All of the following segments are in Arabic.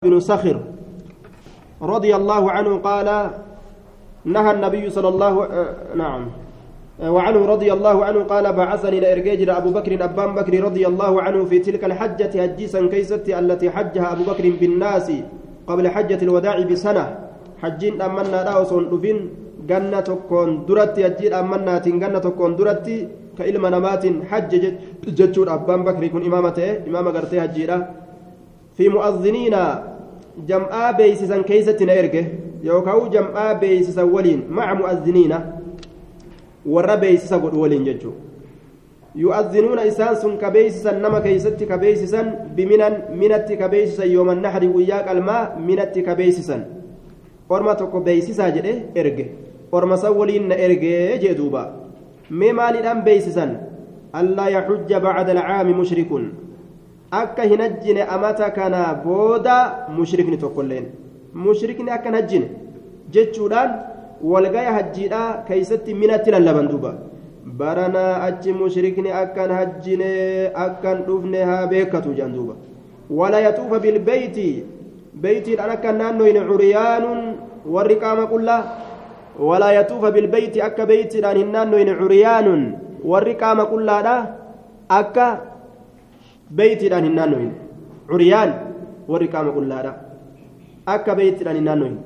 بن سخر رضي الله عنه قال نهى النبي صلى الله نعم. وعنه رضي الله عنه قال بعثني لإرجاجر أبو بكر أبان بكر رضي الله عنه في تلك الحجة هجيسا كيست التي حجها أبو بكر بالناس قبل حجة الوداع بسنة. حجين أمنا راوسون دفين جنة كون درتي هجين أمنا جنة كون درتي كإلما نمات حج جتشور أبان بكر يكون إمامته إمام قرتي هجيرة في مؤذنين jam'aa beeysisan keeysatti na erge yookaan jam'aa beeysisan waliin maca mu'azziniina warra beeysisa godhu waliin jechuudha yu'azzinuuna isaan sun ka beeysisan nama keeysatti ka beeysisan biminan minatti ka beeysisan yooman naxri guyyaa qalmaa minatti ka beeysisan orma tokko beeysisaa jedhe erge orma san waliin na ergee jee duuba mee maaliidhaan beeysisan allaa yaxujja bacda alcaami mushrikun akka hin hajjine amata kana booda mushrikni tokkolleen mushrikni akka hin hajjine jechuudhaan walgaya hajjiidhaa keeysatti minatti lallaban duuba baranaa achi mushrikni akkan hajjine akkan dhufne haa beekatu jedhan duuba wala yaxuufa bilbeyti beytiidhaan akka naannoyne curyaanun warri qaama qullaa wala yaxuufa bilbeyti akka beytiidhaan hin naannoyne curyaanun warri qaama qullaadha akka beeytiidhaan hin naannohin curyaan warri qaama qullaadha akka beeytiidhaan hin naannohin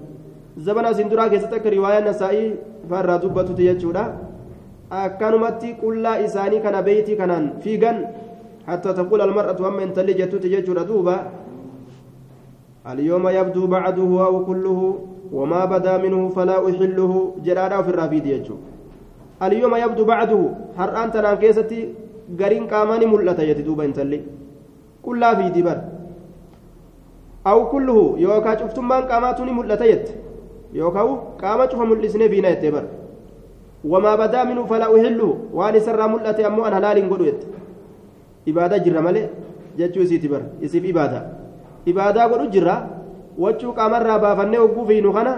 zabana isin duraa keessatti akka riwaayaan nasaa'ii farraa dubbatutti jechuudha akkanumatti qullaa isaanii kana beeytii kanaan fiigan تقول المرأة أما إن تلي جتوت جتشور دوبا اليوم يبدو بعده أو كله وما بدا منه فلا أحله جرادا في الرافيد يجو اليوم يبدو بعده هرآن تنان كيستي gariin qaamaa ni mul'ata jette duuba intalli. Qullaa fi dibar. Aw kulluhu yookaan cuftummaan qaamaatu ni mul'ata jette. Yookaan qaama cufa mul'isnee fiina jettee bar wamaa badaa minuu falaa uhillu waan isarraa mul'ate ammoo an halaaliin godhu jette. Ibaadaa jirra malee jechuu isiiti bar isiif ibaadaa. Ibaadaa godhu jirra wachuu qaamarraa baafannee hogguu fiinu kana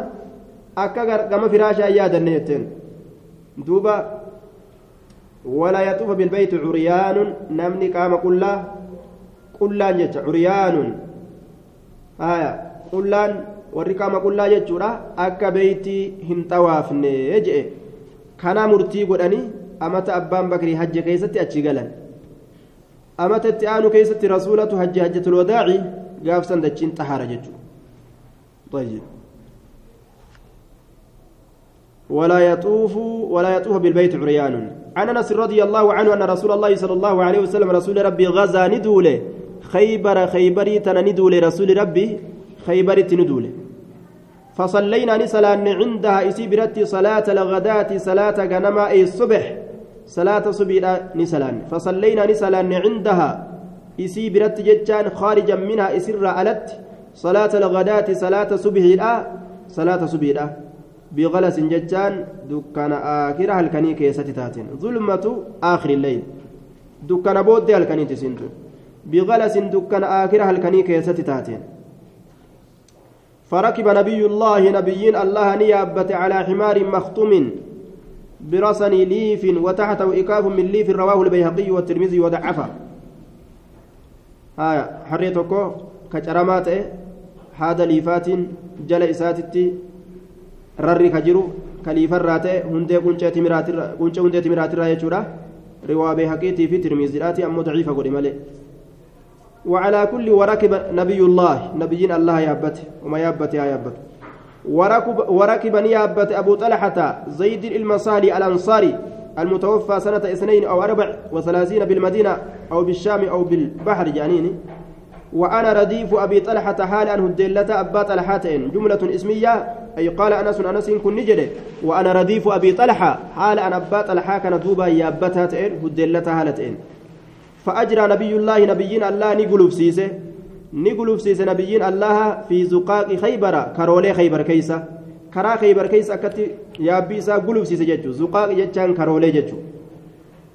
akka gama firaashaa yaadanne jetteen. Duuba ولا يطوف بالبيت عريان. نمني قام قلان جت عريان. آية. قلان والرقام قلا جتورا أكا بيتي هنتوافني يجئ كان مرتي قدني. أمت أبان بكري حج كيستي أتشيغلا أمت التآن كيستي رسولة حج حجة الوداع قاف سندتشين طهارة جتو طيب. ولا يطوف ولا يطوف بالبيت عريان. عن أنس رضي الله عنه أن رسول الله صلى الله عليه وسلم رسول ربي غزا ندوله. خيبر خيبري تنا رسول ربي خيبري تندوله فصلينا نسلان عندها إسي برتي صلاة الغداة صلاة غنما أي الصبح. صلاة صبح نسلان فصلينا نسلان عندها إسي برتي ججان خارجا منها إسر ألت. صلاة الغداة صلاة صبح صلاة صبح بغلس ججان دكان آخر هلكني كيست تاتين. ظلمة آخر الليل. دكان بود هلكني تسنتو بغلس دكان آخر هلكني كيست تاتين. فركب نبي الله نبيين الله نيابة على حمار مختوم برسن ليف وتحته إكاف من ليف رواه البيهقي والترمذي وضعفه. هايا حريتكو كجرمات هذا ليفات جل إساتتي rarri ka jiru kaliifarraa ta'e hundee quncee hundee timiraatirraa jechuudha. Riwaabee haqiitii fi tirmiziidhaati ammoo daciifa godhe malee. وعلى كل وركب نبي الله نبيين الله يابت وما يابت يا يابت وركب وركب يابت أبو طلحة زيد المصالي الأنصاري المتوفى سنة اثنين أو أربع وثلاثين بالمدينة أو بالشام أو بالبحر جانيني وأنا رديف أبي طلحة حال أنه الدلة أبا طلحتين جملة اسمية أي قال أنس أنس كن نجده وأنا رديف أبي طلحة حال أن أبا طلحة كان دوبا يابتها تئن الدلة هالتئن فأجرى نبي الله نبيين الله نقلوب سيسه نقلوب سيسه نبيين الله في زقاق خيبر كرولي خيبر كيسة. كرا خيبر كيسة كتي يابي إسا سيسه جتشو زقاق جتشان كرولي جتشو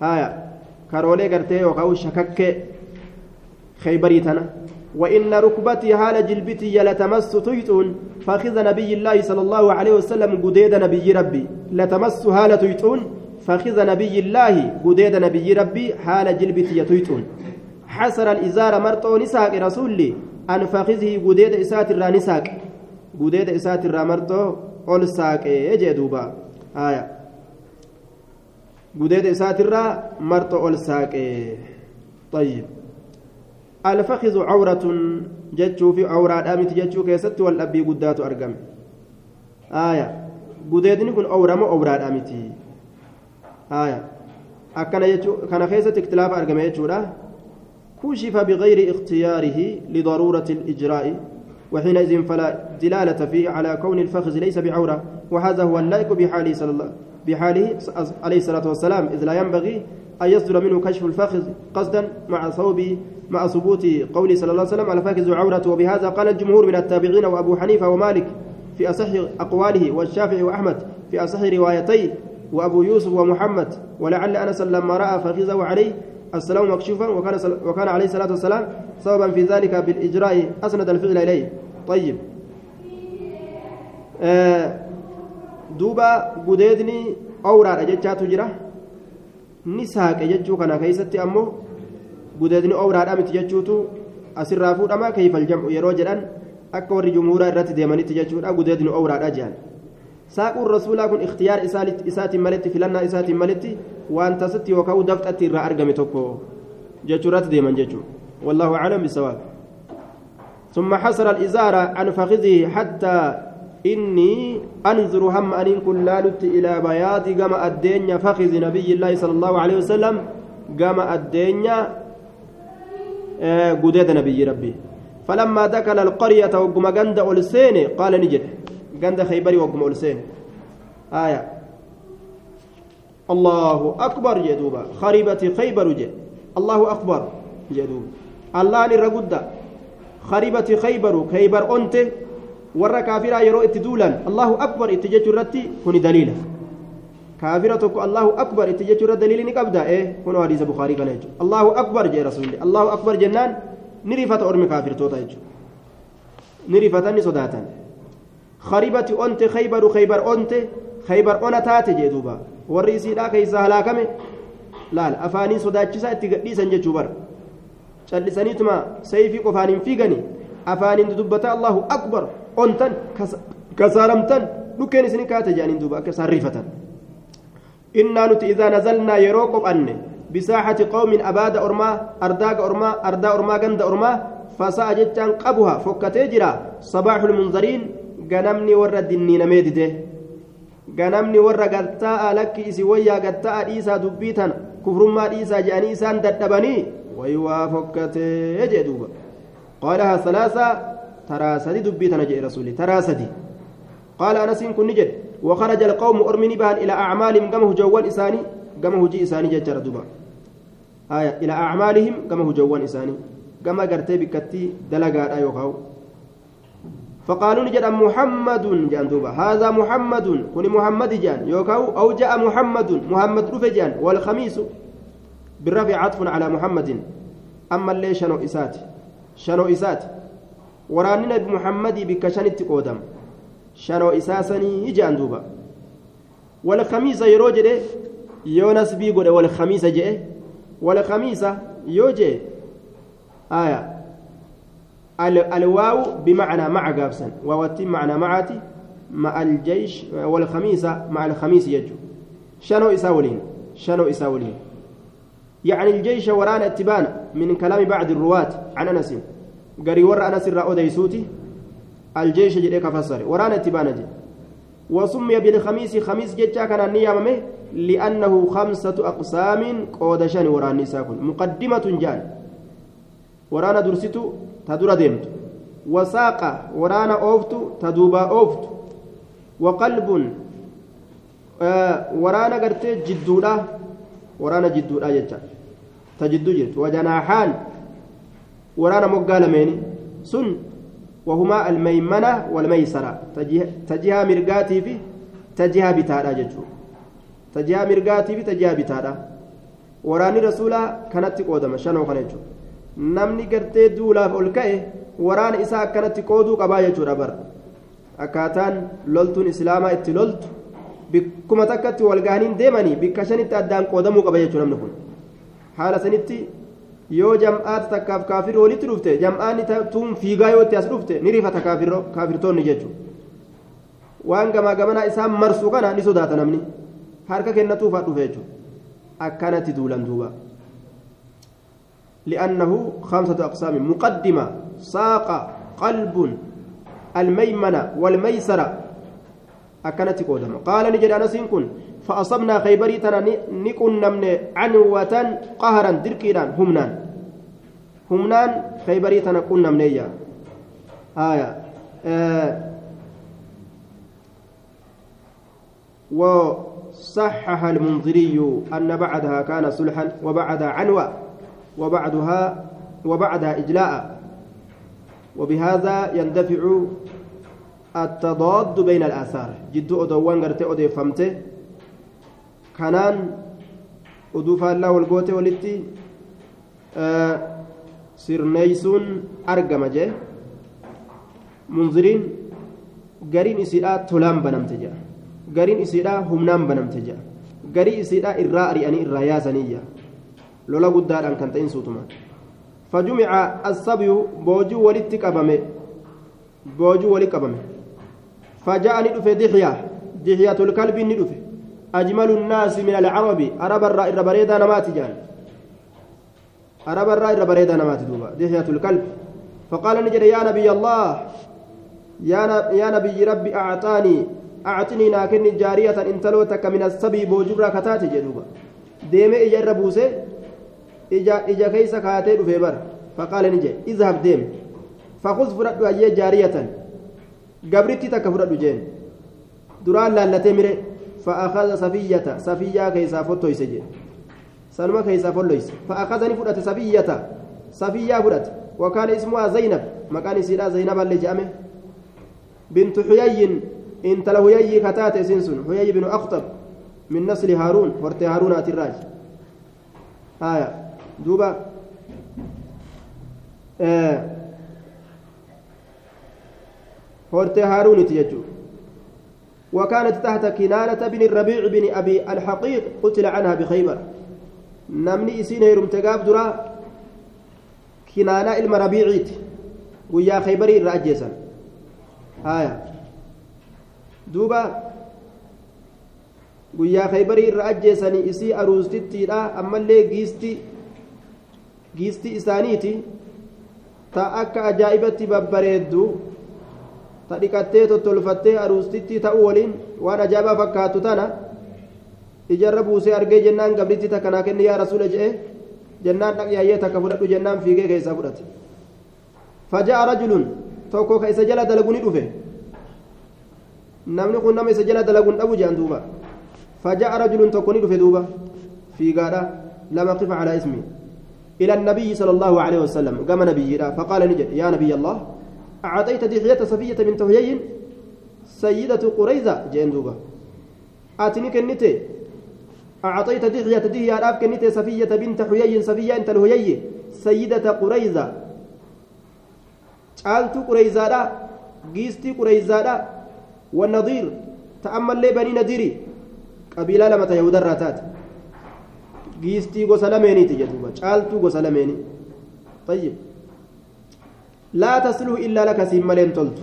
هايا كرولي قرتي وقاو شكك خيبري تنا. وإن ركبتي حال جلبتي لتمس تيتون فخذ نبي الله صلى الله عليه وسلم قديد نبي ربي. لتمس حال تيتون فخذ نبي الله قديد نبي ربي حال جلبتي تيتون حسر الإزار مرطو نساق رسولي an fakizihi gudeeda isaatirraa ni saaqe gudeeda isaatirraa marxoo ol saaqee jee duuba haya gudeeda isaatirraa marxoo ol saaqee طيب. الفخذ عورة جتشو في عورة دامت جتشو كيست والأبي قدات أرقم. آية. قديدني كن أورا مو أورا دامتي آية. أكن جتشو كان كيست اختلاف أرقم جتشو كشف بغير اختياره لضرورة الإجراء وحينئذ فلا دلالة فيه على كون الفخذ ليس بعورة وهذا هو اللائق بحاله صلى الله بحاله عليه الصلاة والسلام إذ لا ينبغي أن يصدر منه كشف الفخذ قصدا مع صوب مع ثبوت قوله صلى الله عليه وسلم الفاخذ عورة وبهذا قال الجمهور من التابعين وأبو حنيفة ومالك في أصح أقواله والشافعي وأحمد في أصح روايتي وأبو يوسف ومحمد ولعل أنس لما رأى فخذه عليه السلام مكشوفا وكان وكان عليه الصلاة والسلام سببا في ذلك بالإجراء أسند الفعل إليه. طيب. آه دوبا قديدني أورا جتشاتو جرا نساق جتشو كان كيستي امو قديدني اورا دامت جتشوتو asirraa fuudhama kayfa aljamcu yeroo jedhan akka warri jumhuuraa irratti deemanitti jechuudha gudeedni owraadha jehan saaquun rasuulaa kun ikhtiyaar isaatiin maletti filannaa isaatiin maletti waan tasatti yookaan dafxatti irraa argame tokko jechuurratti deeman jechuudha wallahu aclam bisawaab ثم حصر الإزار عن فخذه حتى إني أنظر هم أن كن لالت إلى بياض قم الدنيا فخذ نبي الله صلى الله عليه وسلم قم الدنيا قديد نبي ربي. فلما دخل القرية وقم قند ألسين قال نجد. قند خيبري وقم ألسين آية. الله أكبر جدوبا. خريبة خيبر جد. الله أكبر جدوب. الله نرقد خريبة خيبر خيبر أنت. ورا كافرة يرو اتدولا الله أكبر اتجج الرتي كوني دليلا كافرة الله أكبر اتجج الرت دليل نقبدا إيه كونو حديث بخاري كان الله أكبر جاء رسول الله الله أكبر جنان نريفة أرمي كافر توتا نريفة نصداتا خريبة أنت خيبر خيبر أنت خيبر أنا تاتي جدوبا warri isiidhaa keeysaa halaakame laal afaanii sodaachisaa itti gadhiisan jechuu bara. Callisaniituma sayfii qofaan hin fiigani afaaniin dubbata allahu akbar. Ontan kasaaramtan dhukkeen isin kaate jedhaniin duuba akka isaan rifatan innaa nuti idaa nazalnaa yeroo qophanne bisaaxati qawmin abaada ormaa ardaaga ormaa ardaa ormaa ganda ormaa fasa'a jechaan qabuha fokkatee jira sabaaxul munzariin ganamni warra dinniinamee dide ganamni warra gattaa'a lakki isi wayyaa gattaa'a dhiisaa dubbii tana kufrummaa dhiisaa jedhanii isaan dadhabanii way waa fokkatee jee duuba qaalahaa salaasa dubbii tana jedhe rasuuli taraa sadi qaala anasiin kun ni jedhe وخرج القوم أرمني بان إلى أعمالهم كما هجوان إساني. كما هجي إساني ججر دوبا آية. إلى أعمالهم كما هجوان إساني. كما قرتي بكتي دلقات أيوكاو فقالوا نجد محمد جان دوبا. هذا محمد. كن محمد جان. يوكاو أو جاء محمد. محمد رفجان والخميس بالرفع عطف على محمد. أما اللي شنو إسات شنو إسات وراننا بمحمد بكشنت قودم شنو إساسني جان دوبا والخميس يروجد يونس بيقول والخميس جاء والخميس يوجي آية الواو بمعنى مع قابسا ووتي معنى معاتي مع الجيش والخميس مع الخميس يجو شنو إساولين شنو إساولين يعني الجيش ورانا اتبان من كلام بعض الرواة عن أنس قري ور أنس الرأو ديسوتي الجيش جريك فسر ورانا اتبان جي وسمي بالخميس خميس جيتشا كان النيامة لأنه خمسة أقسام قودشان وراني ساكن مقدمة جان ورانا درستو تدور ديمت وساق ورانا أوفت تدوبا أوفت وقلب آه ورانا قرتي جدودا ورانا جدودا جتا تجدو جرت وجناحان ورانا مقالمين سن وهما الميمنة والميسرة تجيها مرقاتي في تجيها بتادا جتو تجيها مرقاتي في تجيها بتادا وراني رسولا كانت قودما شنو كانت namni gartee duulaaf ol ka'e waraana isaa akkanatti qooduu qabaa jechuudha bara akkaataan loltuun islaamaa itti loltu bikkuma takkatti walgahaniin deemanii bikka shanitti addaan qoodamuu qaba jechuudha namni kun haala sanitti yoo jam'aata takkaaf kaafirri walitti dhufte jam'aanni tuun fiigaa yoo itti as dhufte ni rifata kaafirtoonni jechuudha waan gamaa gamanaa isaan marsuu kana ni sodaata namni harka kennatuufaa dhufe jechuudha akkanatti duulan duuba. لأنه خمسة أقسام مقدمة ساق قلب الميمنة والميسرة أكنت قودما قال نجد أنس كن فأصبنا خيبري تنا نكن نمن عنوة قهرا دركيران همنان. همنان خيبري تنا كن نمنيا آية. آه. وصحح المنذري أن بعدها كان صلحا وبعدها عنوة وبعدها وبعدها إجلاء. وبهذا يندفع التضاد بين الآثار. جدو أدوان قرتي أدي فمته كانان أدوفا الله والقوة والتي آه سرنيسون أرقم جه منظرين قرين إسيرا تلام بنمتجا قرين إسيرا همنام بنمتجا قرين إسيرا إرى أرياني إرى ياسنية لولا قدار أن كانت إنسوتما فجمع الصبي بوجو ولدت قبمه بوجو ولد قبمه فجاءني دفه دحية دحية الكلب ندفه أجمل الناس من العرب. عرب الرأي بريدا نمات جان. عرب الرأي بريدا نمات دوبا. دحية الكلب. فقال نجد يا نبي الله يا يا نبي ربي أعطاني أعطني ناكن جارية إن تلوتك من السبي بوجبرا كتاتي جدوبا ديمي إجا ربوسي إجا إجا كيس كاتي دفه بر. فقال نجد اذهب ديم. فخذ فرد أجي جارية. قبرتي تكفرد جين. duraan laallatee mire sanuma keessaa folloyse fa'aakazani fudhate safiyyata safiyyaa fudhate wakaana ismuhaa zaynab maqaan isiidhaa zaynaballee jedhame bintu xuyayyin intala huyayyii kataate isin sun huyayyi binu aktab min nasli haaruun hortee haaruunaatirraaj haya duuba hortee haaruuniti jechuudha وكانت تحت كنانة بن الربيع بن أبي الحقيق قتل عنها بخيبر نمني إسين هيرم تقاب درا كنانة إلما ربيعيت ويا خيبري الرأجيسا آية دوبا guyyaa khaybarii irra ajjeesanii isii aruustittiidha ammallee giisti giisti isaaniiti ta akka ajaa'ibatti babbareeddu ta dhiqattee tottolfattee aruustitti ta'uu waliin waan ajaa'ibaa fakkaatu tana ijarra buusee argee jennaan gabritti takka naa kenni yaa rasuula je'e jennaan dhaqyaayyee takka fudhadhu jennaan fiigee keessaa fudhate faja'a rajulun tokko ka isa jala dalagu ni dhufe namni kun nama isa jala dalaguun dhabu je'an duuba faja'a rajulun tokko ni dhufe duuba fiigaadha lama qifa calaa ismi إلى النبي صلى الله عليه وسلم قام نبي فقال نجد يا نبي الله أعطيت دحية صفية بنت هيي سيدة قريزة جندوبة آتني كنتي أعطيت دحية دحية أراف كنتي صفية بنت حيي صفية أنت الهيي سيدة قريزة. قالت قريزة لا قيستي قريزة لا. والنظير تأمل لي بني نذيري. قبيلة لما يهود الراتات. قيستي قسلميني تجدوبة قالت قسلميني طيب. لا تصلح إلا لك سيمالين تلت.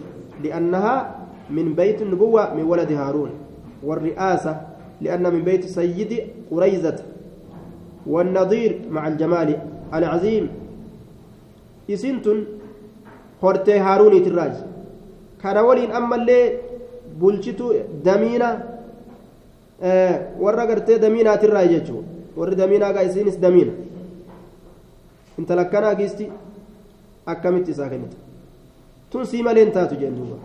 لأنها من بيت النبوة من ولد هارون. والرئاسة لأن من بيت سيد قريزة. والنظير مع الجمال العظيم. إسنتن هرتي هارون تراج. كان ولين أما اللي بلشتو دمينة آه ورا قرتي دمينة تراج ورا دمينة قايسينس دمينة. انت لكنا قيستي akkamitti isaa kennite tun sii maleen taatu jeen duuba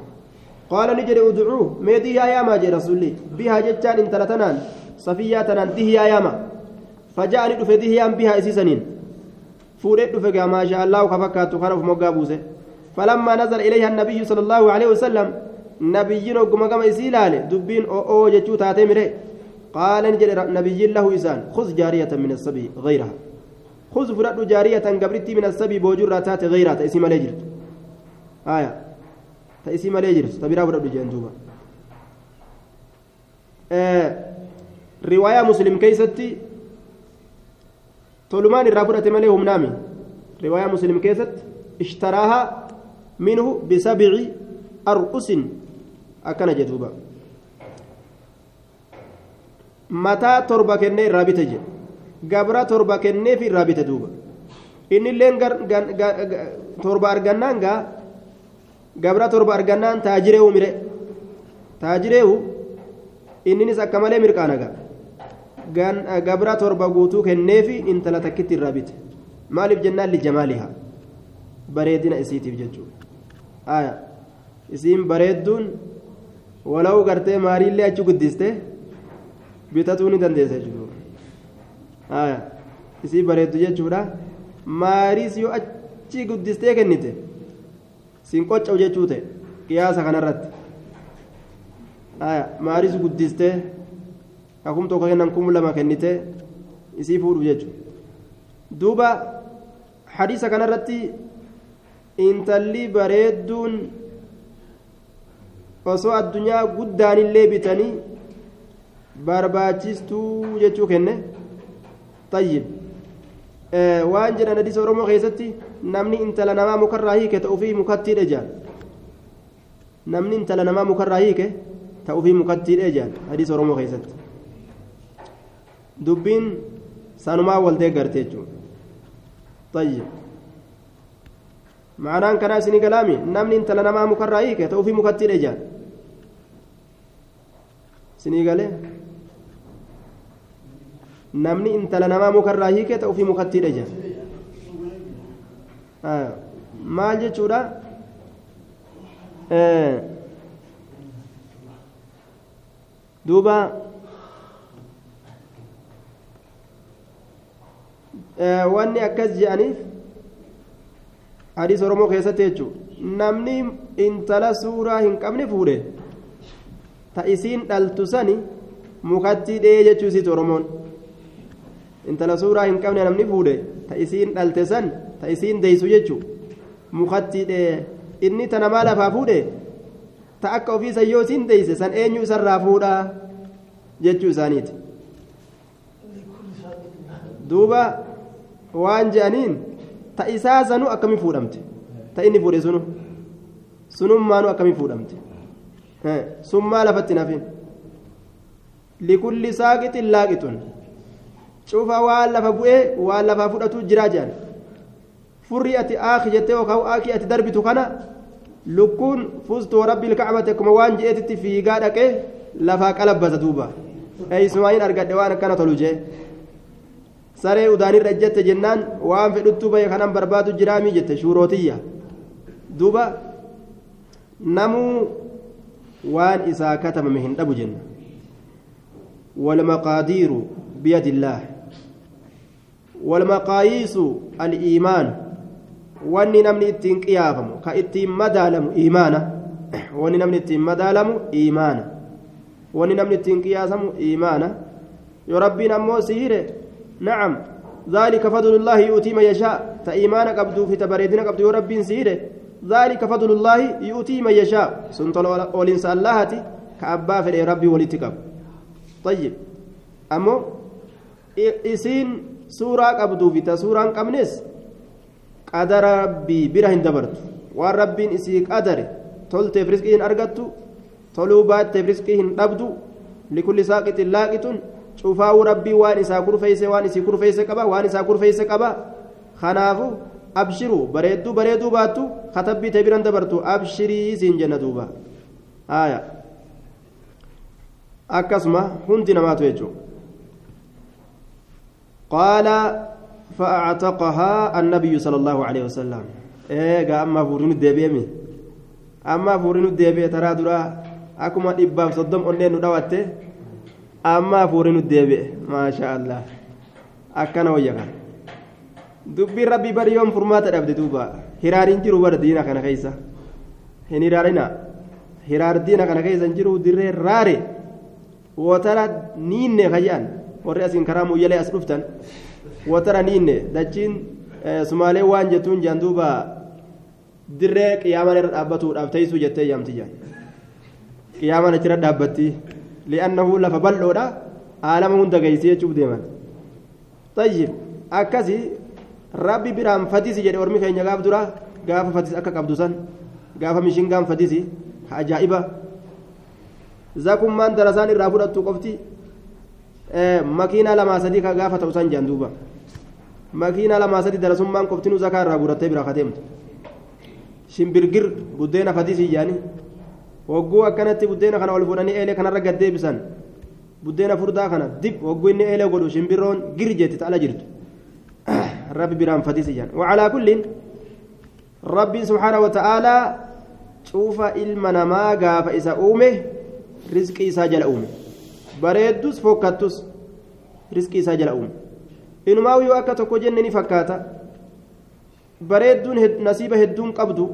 qaala ni jedhe udcuu mee dihiyaa yaamaa jee rasulli bihaa jechaan intala tanaan safiyyaa tanaan dihiyaa yaama faja'a ni dhufe dihiyaan bihaa isiisaniin fuudhee dhufe gaa maasha allahu ka fakkaattu kana uf moggaa buuse falammaa nazara ilayha annabiyyu sala allaahu aleyhi wasalam nabiyyiin ogguma gama isii ilaale dubbiin o'oo jechuu taatee mire qaala ni jedhe nabiyyiin lahu isaan khuz jaariyatan min assabii gayraha خذ فرد جارية قبرتي من السبي بوجرة تات غيرها تأسي مالجرت آية. تأسي مالجرت تبرا فرد جندوبا آه رواية مسلم كيستي. تولمان الرافرة مالهم نامي. رواية مسلم كيست. اشتراها منه بسبع أرؤس أكن جدوبا. متى تربة كني رابطة جي gabra torba kenneefi irraa bite duuba innilleen torba argannaan gaa gabra torba argannaan taajireewu mire taajireewu inninis akka malee mirqaana gaa gabra torba guutuu kenneefi intala takkitti irraa bite maaliif jennaan lijamaalihaa bareedina isiitiif jechuudha isiin bareedduun walawu gartee maariillee achi guddiste bitatuu ni dandeessa jechuudha. Isii bareeddu jechuudha maariis yoo achi guddistee kennite siin qocca'u jechuu ta'e qiyaasa kanarratti maariis guddistee akum tokko kennan kum lama kennite isii fuudhu jechuudha duuba hadiisa kanarratti intalli bareedduun osoo addunyaa guddaanillee bitanii barbaachistuu jechuu kenne. طيب آه وان جنا نديس oromoo keessatti namni intala namaa mukarraa hiike ta'uufii mukattiidha jaan namni intala namaa mukarraa hiike ta'uufii mukattiidha jaan hadiis oromoo keessatti dubbiin sanumaa wal deeggarte jechuudha طيب معنaan kanaa isinii galaami namni intala namaa mukarraa hiike ta'uufii mukattiidha jaan isinii galee namni intala namaa mukarraa hiikee ta'u fi mukattiidha jira maal jechuudha duuba wanni akkas je'aniif hadiis oromoo keessatti jechuudha namni intala suuraa hin qabne fuudhe ta isiin dhaltu sani mukattii dhee jechuu isiiti oromoon intala suuraa hin qabne namni fuudhe ta isiin dhalte san ta isiin deeysu jechu. Mukattiidhe inni ta namaa lafaa fuudhe? Ta akka ofiisan yoo isiin deeyse san eenyu isarraa fuudhaa jechuu isaaniiti. Duuba waan je'aniin ta isaa sanu akkamii fuudhamte? Ta inni fuudhe sunu? Sunummaanu akkamii fuudhamte? Summaa lafatti nafin likulli saaqixin laaqixun cufa waan lafa bu'ee waan lafaa fudhatu jiraa jedhan furri ati aaki jettee yookaan aaki ati darbitu kana lukkuun fuustuu rabbi kacbate akkuma waan je'eetitti fiigaa dhaqee lafaa qalabbata duuba eeysumaayin argadhe waan akkana tolu jee saree udaanirra ejjette jennaan waan fedhuttuu bahe kanan barbaadu jiraamii jette shuurootiyya duuba namuu waan isaa katabame hin dhabu jenna والمقادير بيد الله والمقاييس الإيمان qiyaafamu ka ittiin madaalamu iimaana wanni namni ittiin madaalamu iimaana wanni namni ittiin qiyaasamu iimaana yoo rabbiin ammoo siire nacam ذلك فضل الله يؤتي من يشاء تإيمان قبض في تبريدنا قبض رب سيره ذلك فضل الله يؤتي من يشاء سنتل ولنسى اللهتي كأبا في ربي ولتكب طيب أمو إسين suuraa qabduufi ta suuraan qabnes qadara rabbii bira hin dabartu. Waan rabbiin isii qadare tolteef riskii hin argattu toluu baatteef riskii hin dhabdu likulli saaqixin laaqixun cufaa'uu rabbii waan isaa kurfeeyse waan isii kurfeeyse qaba waan isaa kurfeeyse qaba. Kanaafu abshiru bareedduu bareeduu baattu katabbii ta'e hin dabartu. Abshirii siin jenna duuba. Akkasuma hundi namaatu jechuudha. Qaala فأعتقها النبي صلى الله عليه وسلم إيه أما فورين الدبيمي أما فورين الدبي ترى درا أكما إبام صدم أنين ندوته amma furii nuti deebi'e maasha allah akkana wayya kan dubbiin rabbii bari yoom furmaata dhabde duuba hiraariin jiru bara diina kana keessa hin hiraarina hiraar diina kana keessa hin warri asiin karaa muyyalee as dhuftan wotara niinne dachiin sumaalee waan jettuun jaan duuba dirree qiyaaman irra dhaabbatuudhaaf teessuu jettee yaamti jaan qiyaaman achirra dhaabbatti لأنه لف بلودا عالم هند جيسي يجوب ديما طيب أكسي rabbi biraan fatisi jedhe ormi keenya gaaf dura gaafa fatis akka qabdu san gaafa mishingaan fatisi ajaa'iba zakummaan darasaan irraa fudhattu qofti makiinaa lamaa sadii ka gaafa ta'u san jaan duuba makiinaa lamaa sadii darasummaan qoftinuu zakaa irraa guurattee biraa kateemtu shimbirgir buddeena fatisii jaani hogguu akkanatti buddeena kana ol fuudhanii eelee kanarra gad deebisan buddeena furdaa kana dib hogguu inni eelee godhu shimbirroon gir jetti ta'ala jirtu rabbi biraan fatisii jaan wacalaa kulliin rabbiin subxaana wata'aalaa cuufa ilma namaa gaafa isa uume rizqii isaa jala uume bareeddus fokkattus rizqii isaa jala uume. Inumaa yoo akka tokko jenne ni fakkaata. Bareedduun nasiiba hedduun qabdu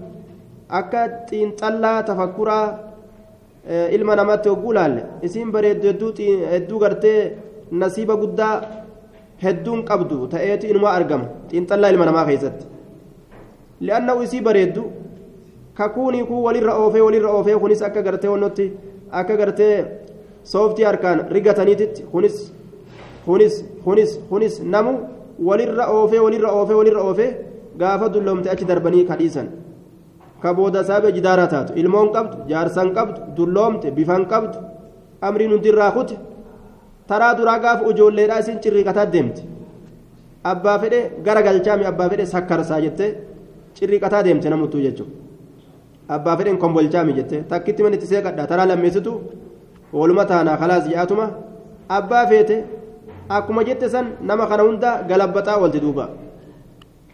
akka xiinxallaa tafakkuraa ilma namatti hogguu laalle. Isiin bareeddu hedduu gartee nasiiba guddaa hedduun qabdu ta'eetu inumaa argama. Xiinxallaa ilma namaa keessatti. Li'annahu isii bareeddu kakuunii kun walirra oofee walirra oofee kunis akka gartee wannotti akka gartee rigataniititti kunis kunis kunis kunis namu walirra oofee walirra oofee walirra oofee gaafa dulloomte achi darbanii kadhiisan ka booda saabee jidaaraa taatu ilmoon qabdu jaarsan qabdu dulloomte bifan qabdu amriin hundirraa kute taraa duraa gaafa ijoolleedhaa isin cirriiqataa deemte abbaa fedhe gara galchaami abbaa fedhe sakkarsaa jettee cirriiqataa deemte namuttuu jechuudha abbaa fedhen kombolchaami jettee takkitti manitti seeqadha taraa lammeessitu waluma taanaa kalaas yaa'atuma abbaa feete akkuma jette san nama kana hunda galabbaxaa oolti duuba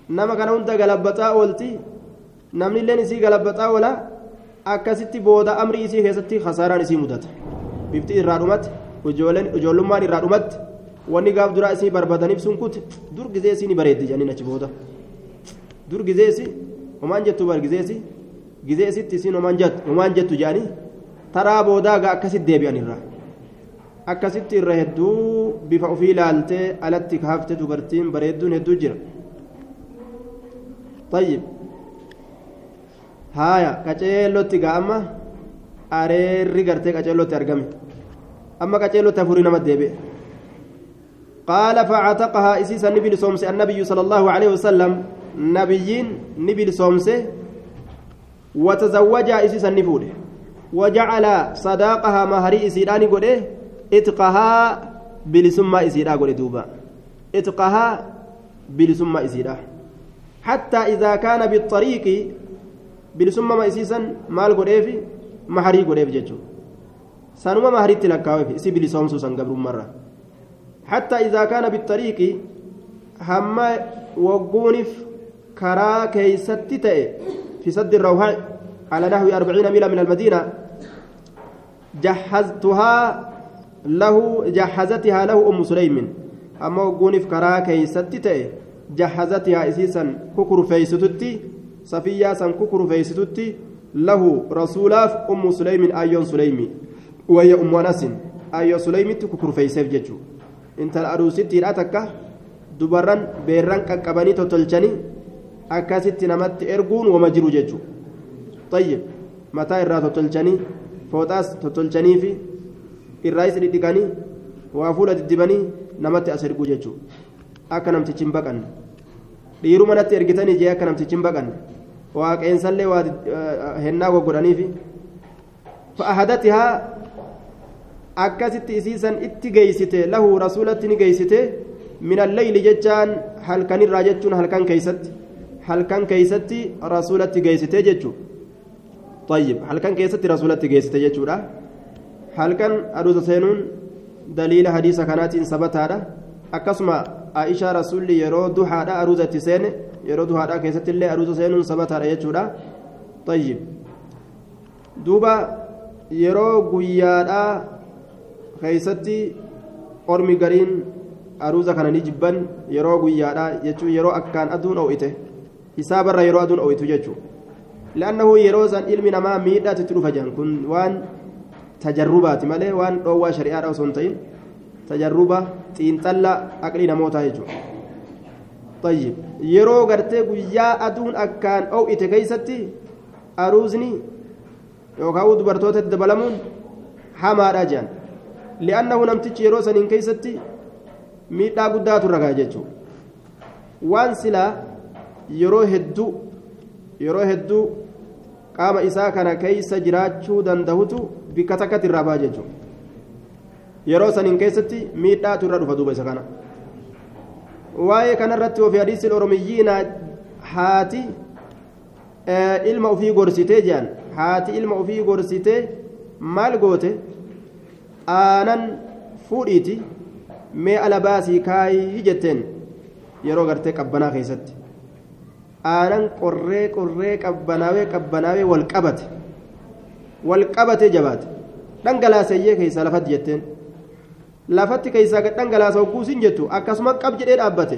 nama kana hunda galabbaxaa oolti namni illeen isii galabbaxaa oola akkasitti booda amri isii keessatti kasaaraan isii mudata bifti irraa dhumatti ijoollummaan irraa dhumatti wanni gaaf duraa isii barbaadaniif sun kute dur gizee ni bareeddi jedhaniin achi booda dur gizee homaan jettu bar gizee isii isiin homaan jettu jedhanii taraa boodaa gaa akkasitti deebi'an irraa akkasitti irra hedduu bifa ofii ilaaltee alatti kaafte dubartiin bareedduun hedduu jira طيب هايا gaa amma areerri gartee qaceellotti argame amma qaceellotti afurii nama deebi'e قال فعتقها إسيسا نبي صومس النبي صلى الله عليه وسلم نبيين نبي صومس وتزوجها إسيسا نفوده وجعل صداقها مهري إسيراني قده إتقها بلسمة إسيرا قده دوبا. إتقها بلسمة إسيرا. حتى إذا كان بالطريق بلسمة ما إسيسا مال قده في مهري قده في جيجو سنما مهري تلقاوه في إسي بلسومسو سنقبر مرة. حتى إذا كان بالطريق هم وقونف كرا كيست في سد الروحاء على نحو أربعين ميلا من المدينة جهزتها له جهزتها له أم سليم. أما وقونف كرا كيست جهزتها إسيسا ككر فيستتي صفية سن ككر فيستتي له رسولاف أم سليم أيون سليمي وهي أم أنس أيون سليمي ككر فيسف جتشو intala aruusittiidha takka dubarran beerran qaqqabanii tottolchanii akkasitti namatti erguun wama jiru jechuudha tayyib mataa irraa tottolchanii fooxaas tottolchanii fi irraayis dhidhiqanii waa fuula diddibanii namatti as erguu jechuudha. Akka namtichi hin baqanne. Dhiiruu manatti ergitanii jee akka namtichi hin baqanne. Waaqeensallee waa hennaa goggodhaniifi fa'ahadatihaa akkasitti isiisan itti geeysite lahu rasuulatti ni geeysite min alleyli jechaan halkanirraa jechuun halkan keeysatti halkan keeysatti rasuulatti geeysite jechuu طيب halkan keessatti rasuulatti geeysite jechuudha halkan aduusa seenuun daliila hadiisa kanaatiin sabataadha akkasuma aishaa rasuulli yeroo duhaadha aruusa itti seene yeroo duhaadha keessatti illee aruusa seenuun sabataadha jechuudha طيب duuba yeroo guyyaadhaa keeysatti ormi gariin aruuza kana ni jibban yeroo guyyaadha jechuun yeroo akkaan aduun oo'ite hisaabarra yeroo aduun oo'itu jechuun san ilmi namaa miidhaatti itti dhufa jiran kun waan tajarrubaati malee waan dhoowwaa shari'aadha osoo hin ta'in tajarruba xiinxalla aqlii namootaa jechuudha. طيب yeroo gartee guyyaa aduun akkaan oo'ite keeysatti aruusni yookaan dubartoota dabalamuun hamaadha jedhan li'annahu namtichi yeroo saniin keeysatti miidhaa guddaatu ragaa jechuudha waan silaa yeroo hedduu yeroo qaama isaa kana keeysa jiraachuu dandahutu bikka takkatti irraa ba'a jechuudha. Yeroo saniin keessatti miidhaatu irra dhufa duuba isa kana. Waa'ee kanarratti ofii hadiisil oromiyyiina haati ilma ofii gorsitee jedhan haati ilma ofii gorsitee maal goote? Aanan fuudhiiti. Mee ala baasii kaayii jetteen. Yeroo gartee qabbanaa keessatti aanan qorree qorree qabbanaawee qabbanaawee wal qabate wal qabatee jabaate dhangalaaseeyyee keessaa lafatti jetteen lafatti keessaa dhangalaasa hogguusin jettu akkasuma qab jedhee dhaabbate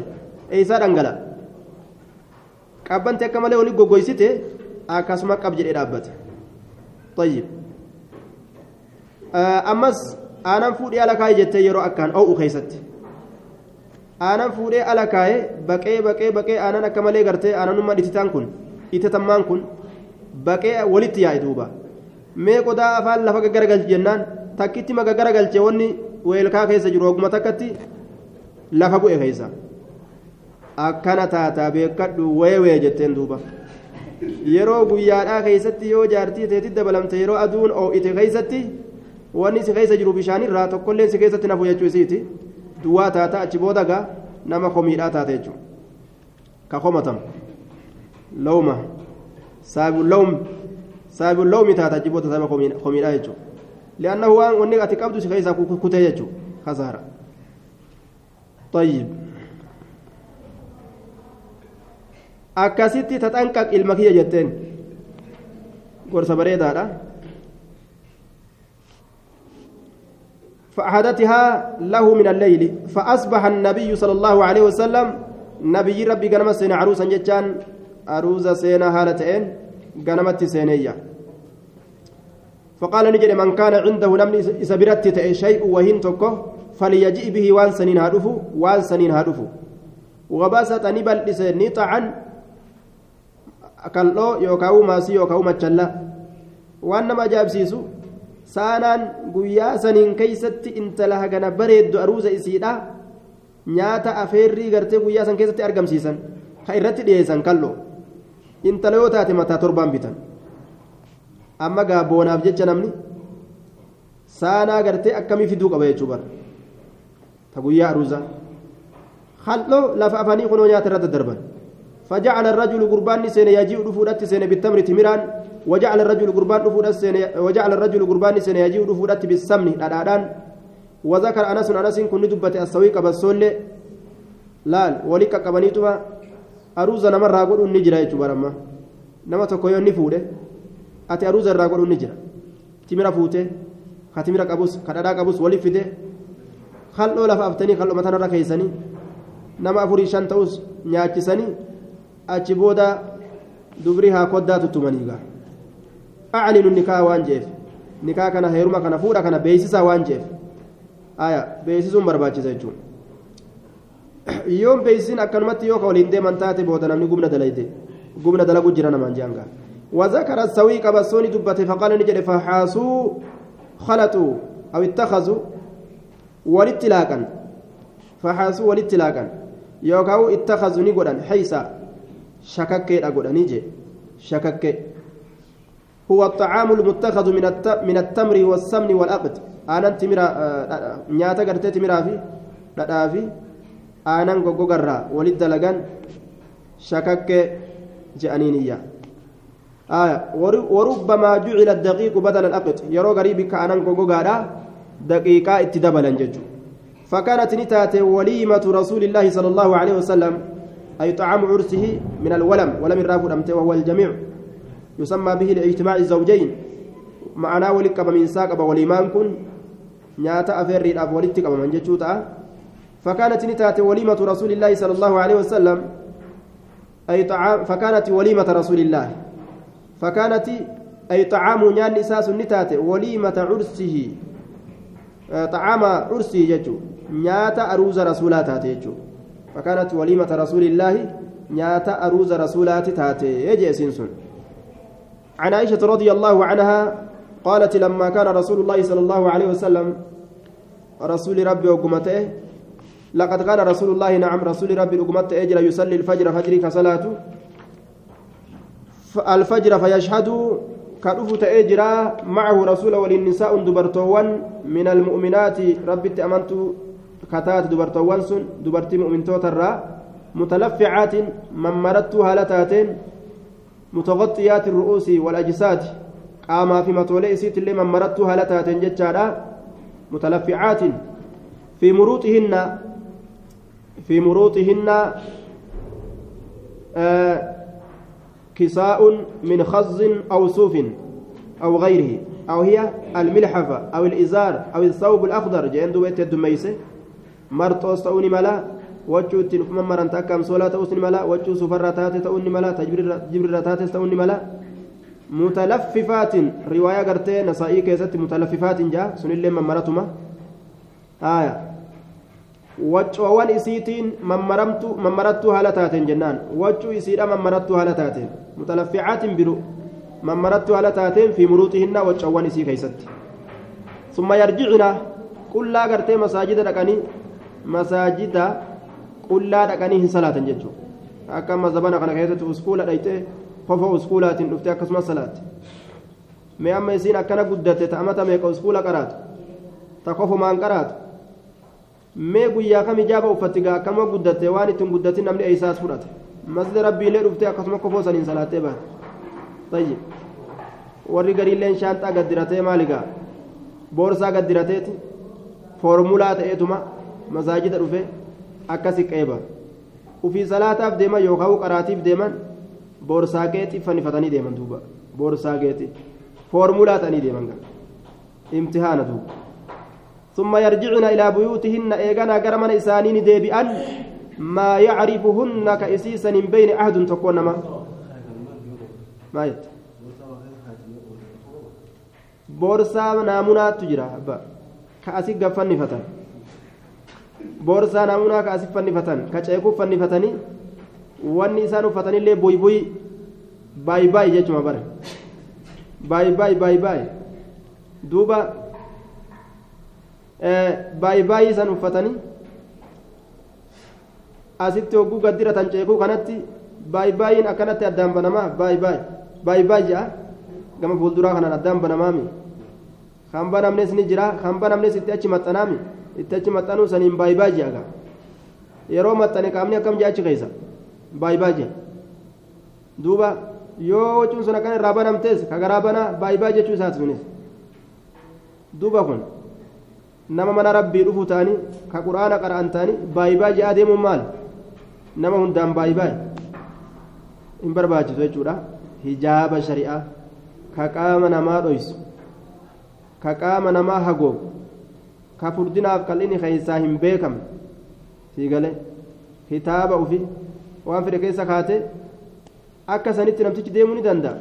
eeysaa dhangala qabbanti akka malee olii goggoysite akkasuma qab jedhee dhaabbate طيب ammas aanan fuudhee ala kaayee jettee yeroo akkaan oo'u keessatti aanan fuudhee ala kaayee baqee baqee baqee aanan akka malee gartee aananummaan ititaan kun itatammaan kun baqee walitti yaa'e duuba. Mee qodaa afaan lafa gaggaragalche jennaan takkitti ma gaggaragalche wanni weelkaa keessa jiru oguma takkatti lafa bu'e keessa. Akkana taataa beekadhu weewee jetteen duuba. Yeroo guyyaadhaa keessatti yoo jaartii teetti dabalamte yeroo aduun oo'ite keessatti wanni si keessa jiru bishaanirraa tokkollee si keessatti nafu jechuu isiiti duwwaa taata achi booda gaa nama komiidhaa taate jechuudha ka komatamu lawma saabu lawmi taata achi booda sama komiidhaa jechuudha li'aannahu waan wanni ati qabdu si keessaa kutee jechuudha kasaara طيب akkasitti taxanqaq ilma kiyya jetteen gorsa bareedaadha فأحدثها له من الليل فأصبح النبي صلى الله عليه وسلم نبي ربي قنمت سين عروسا جتان عروسا سينا هالتين قنمت سينية. فقال نجد من كان عنده نمني إسبرت شيء وهن تكه فليجئ به وان سنين هادفو وان سنين هادفو وغباسة نبل نطعا kal'oo yookaan maasii yookaan machalla waan nama ajaa'ibsiisu saanaan guyyaa saniin keeysatti intala hagana bareeddu aruusa isiidha nyaata afeerrii gartee guyyaa san keessatti argamsiisan ka irratti dhiyeessan kal'oo intala yoo taate mataa torbaan bitan amma gaabboonaaf jecha namni saanaa gartee akkamii fiduu qaba jechuu bara ta guyyaa aruusa kal'oo lafa afanii kunoo nyaata irratti darban. فجعل الرجل قربان سين يجيء دفودت سين بالتمر تمران وجعل الرجل قربان دفودت سين وجعل الرجل قربان سين يجيء دفودت بالسمن دادان وذكر انس انس كن دبت السويق بالسول laal walii qaqqabaniituma aruuza namarraa godhuun ni jira jechuudha baramma nama tokko yoo inni fuudhe ati aruuza irraa godhuun ni jira timira fuute ka timira qabus ka dhadhaa qabus waliif fide kal'oo lafa aftanii kal'oo matanarra keeysanii nama afurii shan waan jeef nikaa kana heeruma kana fuudha kana beeysisaa waan jeef aya beeysisuun barbaachisa jechuudha yoon beeysisin akkanumatti yoo ka waliin deeman taate booda namni gumna dalayde gumna dalagu jira namaan jeanga وذكر السويق بسوني دبته فقال نجد فحاسوا خلطوا أو اتخذوا ولتلاقا فحاسوا ولتلاقا يوكاو اتخذوا نقولا حيسا شكك أقول نيجي شكك هو الطعام المتخذ من من التمر والسمن والأقد. أنا تمرا نياتا قرتي تمرا في لا في أنا غوغرا ولد لغان شكك جانينيا آية وربما جعل الدقيق بدل الأقد. يرو غريب كأنا غوغرا دقيقة اتدبلا ججو. فكانت نتات وليمة رسول الله صلى الله عليه وسلم أي طعام عرسه من الولم ولم الرافد أمته وهو الجميع. يسمى به لإجتماع الزوجين. معناه ولك من ساق وليمان كن نياتا الأب ولتك من جتوتا فكانت نتات وليمة رسول الله صلى الله عليه وسلم أي طعام فكانت وليمة رسول الله. فكانت أي طعام نيان نساس نتات وليمة عرسه. طعام عرسه جتو نياتا أروز رسولات جتو فكانت وليمة رسول الله نياتا أروز رسولات تاتي يجي سنسن عن عائشة رضي الله عنها قالت لما كان رسول الله صلى الله عليه وسلم رسول ربي وقمته لقد قال رسول الله نعم رسول ربي رقمت أجر يصلي الفجر فجر كصلاة الفجر فيشهد كرفت أجر معه رسول وللنساء دبرتوان من المؤمنات ربي تأمنت كتات دبرتوان سن دبرتي مؤمن توترا متلفعات من مرت هالتاتين متغطيات الرؤوس والأجساد. قاما في متولئ سيت اللي من مرت هالتاتين جتشارا متلفعات في مروطهن في مروطهن آه كساء من خز أو صوف أو غيره. أو هي الملحفة أو الإزار أو الثوب الأخضر. جاء دوبيت الدميسة مرطوس تؤني ملا. وجو تنفم مرن تاكم صلاة تؤني ملا وجو سفر تاتي تؤني ملا جبر تاتي تؤني ملا متلففات رواية قرتي نسائي كيست متلففات جاء سن اللي من مرتما آية waccoowwan isiitiin mammarattuu haala taateen jennaan waccuu isiidha mammarattuu haala taateen mutalafficaatiin biru mammarattuu haala taateen fi muruuxihinna waccoowwan isii keeysatti summa yarjicina qullaa gartee masaajida dhaqanii masaajida qullaa dhaqanii hin salaatan jechuu akka amma zabana kana keessatti uskuula dhayxee kofa uskuulaatiin dhuftee akkasumas salaatti mee amma isiin akkana guddatte ta'amata meeqa uskuula qaraatu ta kofumaan qaraatu mee guyyaa kam ijaaba uffatti gaa akkama guddatte waan ittiin guddatin namni eeysaas fudhate masjida rabbiilee dhuftee akkasuma kofoo saniin salaattee baate warri gariilleen shaanxaa gaddiratee maaligaa boorsaa gaddirateeti foormulaa ta'eetuma masaajida dhufe akkasi qeeba. Ufii salaataaf deeman yookaan qaraatiif deeman boorsaa boorsaageetti fannifatanii deeman duuba. Boorsaa boorsaageetti foormulaa ta'anii deeman imtihaana duuba. Summa yarjicna ilaa buyuutihinna eeganaa gara mana isaanii ni deebi'an. Maa yacrifuhunna ka isiisan hin beyne ahadun tokko nama. Maa boorsaa naamunaatu jira abba. Ka asi gaffannifatan. Boorsaa naamunaa ka asi fannifatan ka ceekuu fannifatanii wanni isaan uffatanillee buybuy baayibaayi jechuma bare baayibaayi baayibaayi duuba baay'ee san uffatanii asitti hogguu gaddiratan ceekuu kanatti baay'een akkanatti addaan banamaa baay'ee ja'a gama fuulduraa kanaan addaan banamaami kan banamnes ni jira kan banamnes itti achi maxxanaami itti achi maxxanuu saniin baay'ee ja'a yeroo maxxane qaamni akkam jaa achi keessa baay'ee ja'a duuba yoo wacuun sun akkan irraa banamtees ka garaa banaa baay'ee jechuu isaati sunis duuba kun. nama mana rabbii dhufu ta'anii ka quraana qara'an ta'anii baay'ibaa je'aa deemuun maal nama hundaan baay'ibaa hin barbaachisu jechuudha hijaaba shari'aa ka qaama namaa dhoysu ka qaama namaa hagoogu ka furdinaaf qal'ini keessaa hin beekamne fiigale kitaaba ufi waan fedhe keessa kaate akka sanitti namtichi deemuu ni danda'a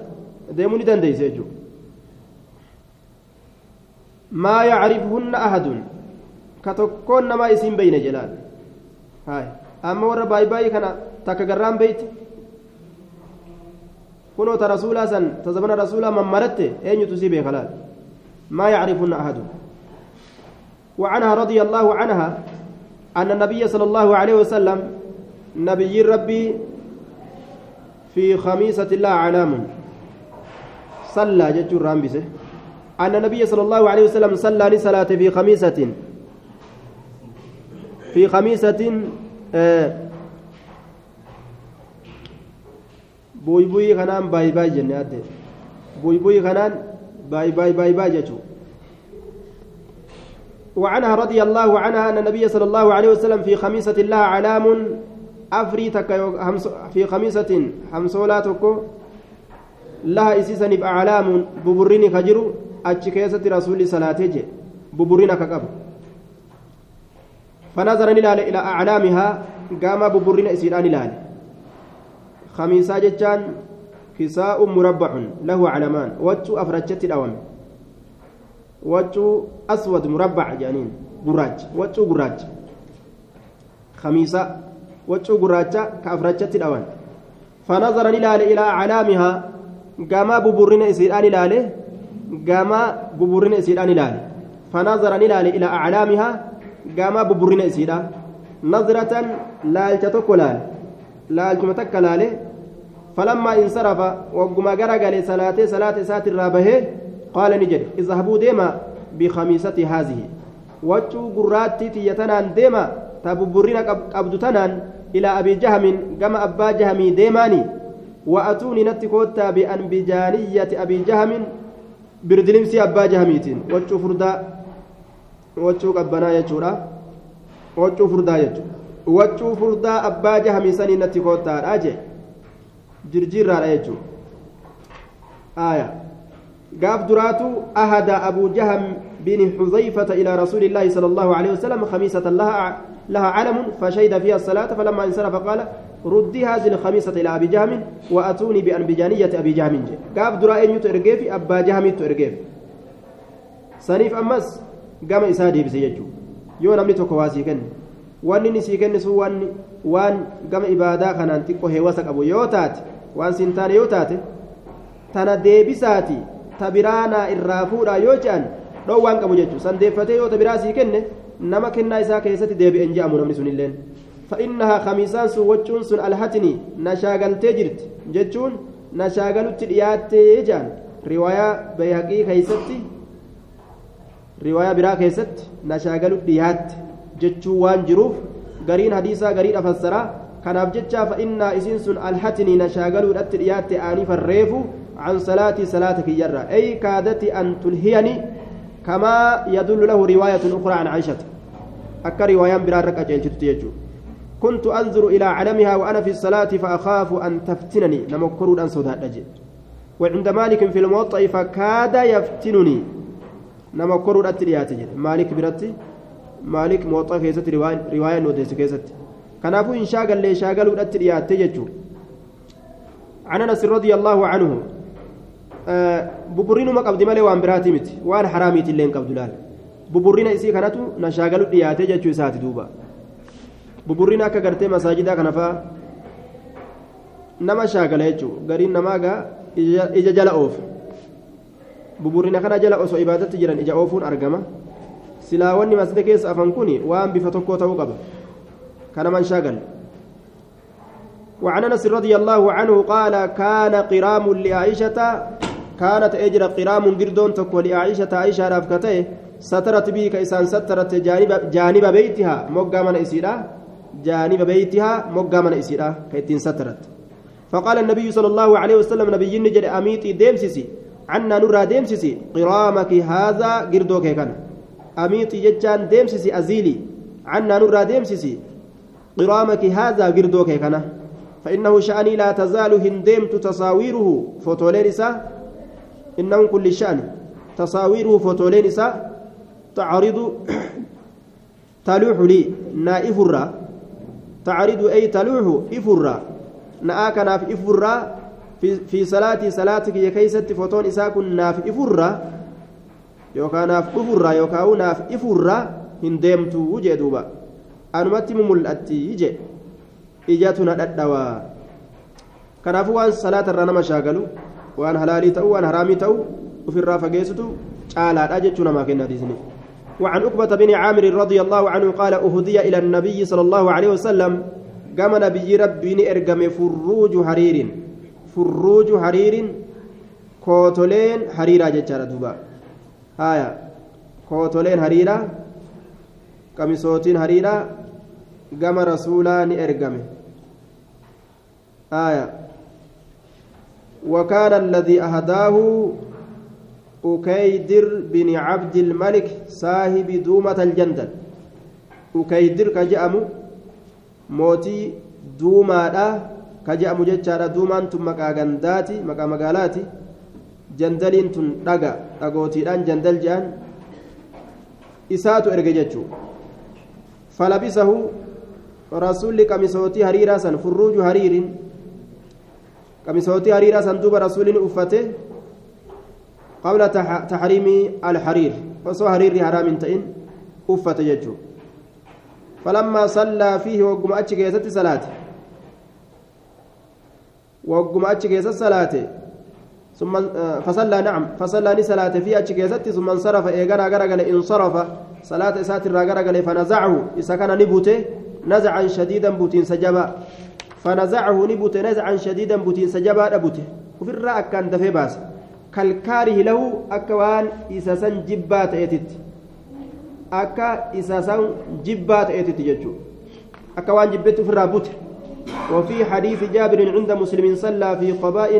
deemuu ni dandeeyse jechuudha ما يعرفهن أحد كتكون نما اسم بين جلال هاي أما ورا باي باي كان تكجرام بيت كنوا رسولا سن تزمن رسولا من مرت أين تسيبه خلال ما يعرفهن أحد وعنها رضي الله عنها أن النبي صلى الله عليه وسلم نبي ربي في خميسة الله علام صلى جج رامبسه أن النبي صلى الله عليه وسلم صلى لصلاة في خميسة. في خميسة آه بوي بوي خنان باي باي جنات بوي بوي خنان باي باي باي باي جتو وعنها رضي الله عنها أن النبي صلى الله عليه وسلم في خميسة الله علام أفريتك في خميسة حمسولاتك لها إسيسا بأعلام ببرين rasuulli salaatee je buburrina ka qabu فنظر إلى أعلامها قام ببرنا إسيران إلى خميسة جتان كساء مربع له علمان وجه أفرجت الأوام. وجه أسود مربع جانين قراج وجه قراج خميسة وجه قراج كأفرجت الأوام فنظر إلى إلى أعلامها قام ببرنا إسيران إلى gama buburrina isiidhaan ilaale fanazara ni ilaale ilaa aclaamihaa gama buburrina isiidha نظرة لالتتك لال لالتما تك لاله فلما انصرف وقما غرغل صلاته صلاة سات الرابه قال نجد اذهبوا ديما بخميسة هذه وجو قراتي تيتنان ديما تببرين قبض تنان إلى أبي جهم كما أبا جهمي ديماني وأتوني نتكوتا بأنبجانية أبي جهم بردلمسي أبا جهميتين وجو فردا وجو قبنا يجورا وجو فردا يجو وجو فردا أبا جهمي سني نتكوتا أجي جرجيرا يجو آية قاف دراتو أهدى أبو جهم بن حذيفة إلى رسول الله صلى الله عليه وسلم خميسة لها لها علم فشهد فيها الصلاة فلما انصرف قال ردي هذه الخميسة إلى أبي جهم وأتوني بأنبجانية أبي جهم. قاف درائن يترقف أبا جهم يترقف سنيف أمس قام إسادي بسيجو sii kenne sun waan waan gama ibaadaa kanaan xiqqoo heewasa qabu yoo taate waan siin taane yoo taate tana deebisaati ta biraanaa irraa fuudhaa yoo je'an dhoowwaan qabu jechuudha sandeeffatee yoo ta biraa sii kenne nama kennaa isaa keessatti deebi'een je'amu namni sunilleen fa'innahaa khamiisaan sun waccuun sun alhatini nashaagaltee jirti jechuun nashaagalutti dhiyaattee je'an riwaayaa bayhaqii keessatti riwaayaa biraa keessatti nashaagalu dhiyaatte jechuu waan jiruuf gariin hadiisaa gariidha fassaraa kanaaf jecha fa'innaa isiin sun alhatini nashaagaluudhatti dhiyaatte aanifan reefu عن صلاتي صلاة كيرة أي كادت أن تلهيني كما يدل له رواية أخرى عن عائشة. أكا رواية برارك كنت أنظر إلى علمها وأنا في الصلاة فأخاف أن تفتنني. نمكرون أن صدى وعند مالك في الموطأ فكاد يفتنني. نمكرون أتريات مالك برتي مالك موطأ كيست رواية, رواية كيست كنافو إن شاغل لي شاغلوا أتريات عن أنس رضي الله عنه buburriinuma qabdi malee waan biraati miti waan haraamiiti illee hin qabdu laal buburriina isii kanatu na shaagalu dhiyaatee jechuu isaati duuba buburriina akka gartee masaajidaa kana faa nama shaagala jechuu gariin namaa gaa ija jala oofa buburriina kana jala osoo ibaadatti jiran ija oofuun argama silaa wanni masjida keessa afan kun waan bifa tokkoo ta'uu qaba kanaman shaagalu وعن انس رضي الله عنه قال كان قرام لعائشه كانت أجر قرام قردون تكو لعائشة عائشه رافكته سترت بي كيسان سترت جانب جانب بيتها موغا من اسيدا جانب بيتها موغا من اسيدا كيتين سترت. فقال النبي صلى الله عليه وسلم نبي نجد أميتي ديمسسي عنا نرى ديمسسي قرامك هذا قردوك كان. أميتي ججان ديمسسي أزيلي عنا نرى ديمسسي قرامك هذا قردوك كان. فإنه شأني لا تزال هندمت تصاويره فوتولين إساء إنه كل شأن. تصاويره فوتولين إساء تعرض تلوح لي. نائف الرا. تعرض أي تلوح إفرا نآك ناف إفرا في, في صلاتي صلاتك يا كيست فوتون إساء كن ناف إفرا يوكا ناف إفرا يوكا ناف إفرا هندمت وجه دوبا. أنمتي مملأتي kanaafuu waan salaata irraa nama shaagalu waan halaalii ta'u waan haraamii ta'u ofirraa fageessitu caalaadha jechuu namaa kenna hadiisni وعن عقبة بن عامر رضي الله عنه قال أهدي إلى النبي صلى الله عليه وسلم قام نبي ربي إرقم فروج حرير. فروج حرير كوتولين حريرة جتشارة دوبا. هايا. كوتولين حريرة قميصوتين حريرة قام رسولا إرقمه آية وكان الذي أهداه أكيدر بن عبد الملك صاحب دومة الجندل. أكيدر كجأم موتي دوما كجأم جتشارا دومان ثم مكاغنداتي مكا مقالاتي جندلين تن دغا دغوتيدان جندل جان. إساتو إرججتشو فلبسه رسول قميصوتي هريرا سن فروج هرير قميصوتي هريرا سن دوب رسول أفته قبل تحريم الحرير. وصو هرير حرام تئن أفته يجو فلما صلى فيه وقم أتش كيست صلاة. وقم أتش كيست صلاة. ثم فصلى نعم فصلى صلاة في أتش ثم انصرف إيغانا غرغل انصرف. صلاة إسات الراغرغل فنزعه. إذا كان نبوته نزعا شديدا بوتين سجبا فنزعه نبوت نزعا شديدا بوتين سجبا أبوته وفي كان دفي باس. كالكاره له أكوان إساسا جبات إتت أكا إساسا جبات إتت ججو. أكوان جبت في الرابوت وفي حديث جابر عند مسلم صلى في قباء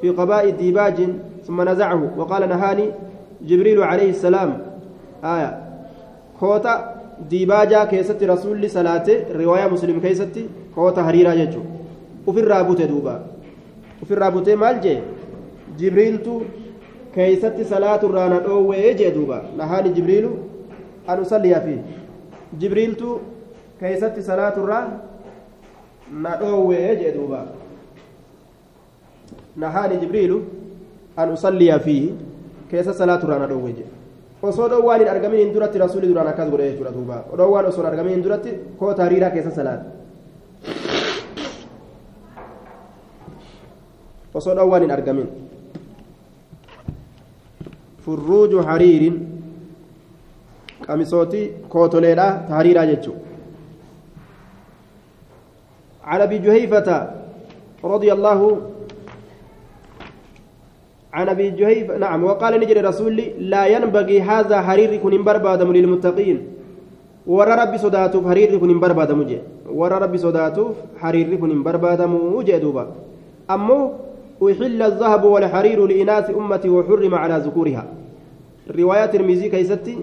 في قباء ديباج ثم نزعه. وقال نهاني جبريل عليه السلام. آية. كوتا ديباجا كيست رسول صلاة رواية مسلم كيست كوتا هريرا ججو وفي الرابوت دوبا وفي الرابوت مالجي جبريلتو كيست صلاة الرانا أوه دوبا نهاني جبريل أن أصلي فيه جبريلتو كيست صلاة الرانا na dhoowwee jee duuba. Nahaani jibriilu? An usalliya fiihi keessa salaaturraa na dhoowwee jee. Osoo dhoowwaan hin argamin hin duratti rasuuli duraan akkas godhe jechuudha duuba dhoowwaan osoo hin argamin hin duratti koota hariiraa keessa salaata osoo dhoowwaan hin argamin furruuju hariirin qamisootii kootoleedha ta hariiraa jechuudha عن رضي الله عن أبي جهيفه نعم وقال نجري رسول لا ينبغي هذا حرير كن بربادم للمتقين. ورى ربي صداتوف حرير كن بربادم ورى ربي صداتوف حرير كن بربادم دوبا. أمو أحل الذهب والحرير لإناث أمتي وحرم على ذكورها. روايات الميزي كيستي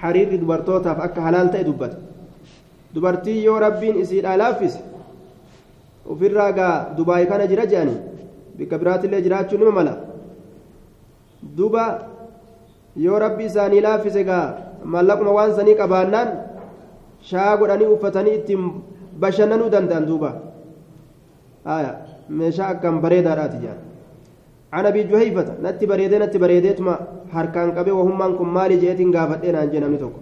حرير دبرتوتا فأكا حلال تأدبت دبرتي يو ربين ofirraa gaa dubaay kana jira jedhani bikka biraatillee jiraachuu nima mala duba yoo rabbi isaanii laaffise gaa mallaquma waan sanii qabaannaan shaa godhanii uffatanii ittiin bashannanuu danda'an duuba meeshaa akkam bareedaadhaati jedhan عن ابي جهيفه نتي بريده نتي بريدتما harkaan qabee wahummaan kun maali jeetiin gaafadhee naan jee namni tokko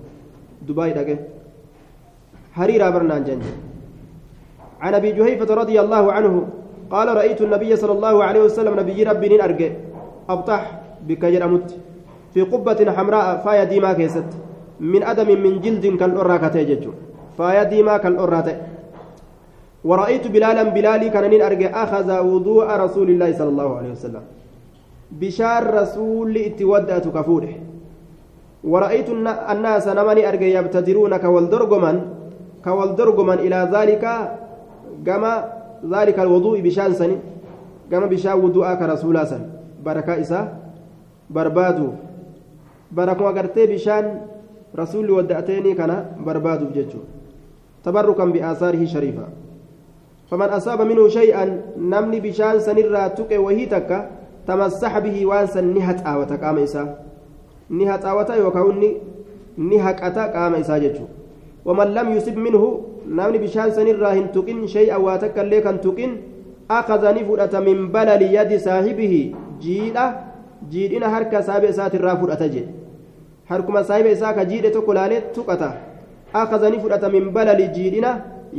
dubaay dhaqe hariiraa barnaan jenne عن ابي جهيفه رضي الله عنه قال رايت النبي صلى الله عليه وسلم نبي ربي ارجع ابطح بك جرمت في قبة حمراء فايا ديما كيست من آدم من جلد كالأرى كتيجج فايا ديما كالأرى ورأيت بلالا بلالي كان أرجع أخذ وضوء رسول الله صلى الله عليه وسلم بشار رسول اتودأت كفوره ورأيت الناس نمني أرجع يبتدرون كوالدرجمن كوالدرجمن إلى ذلك gama ذلك الوضوء بشان سني gama bishaan wudu'aa ka rasuulaa san barakaa isaa barbaaduuf barakuma gartee bishaan rasuulli wadda'ateenii kana barbaaduuf jechuudha tabarrukan bi'aasaarihi shariifa faman asaaba minhu shay'an namni bishaan sanirraa tuqe wahii takka tamassaxa bihi waan san ni haxaawata qaama isaa ni haxaawata yookaan ni haqata qaama isaa jechuudha waman lam yusib minhu namni bishaan sanirraa hin tuqin shay'an waa takka illee kan tuqin akaza ni fudhata min balali yadi saahibihi jiidha jiidhina harka saahiba isaatirraa fudhata jedhe harkuma saahiba isaa ka jiidhe tokko laalee tuqata akaza ni fudhata min balali jiidhina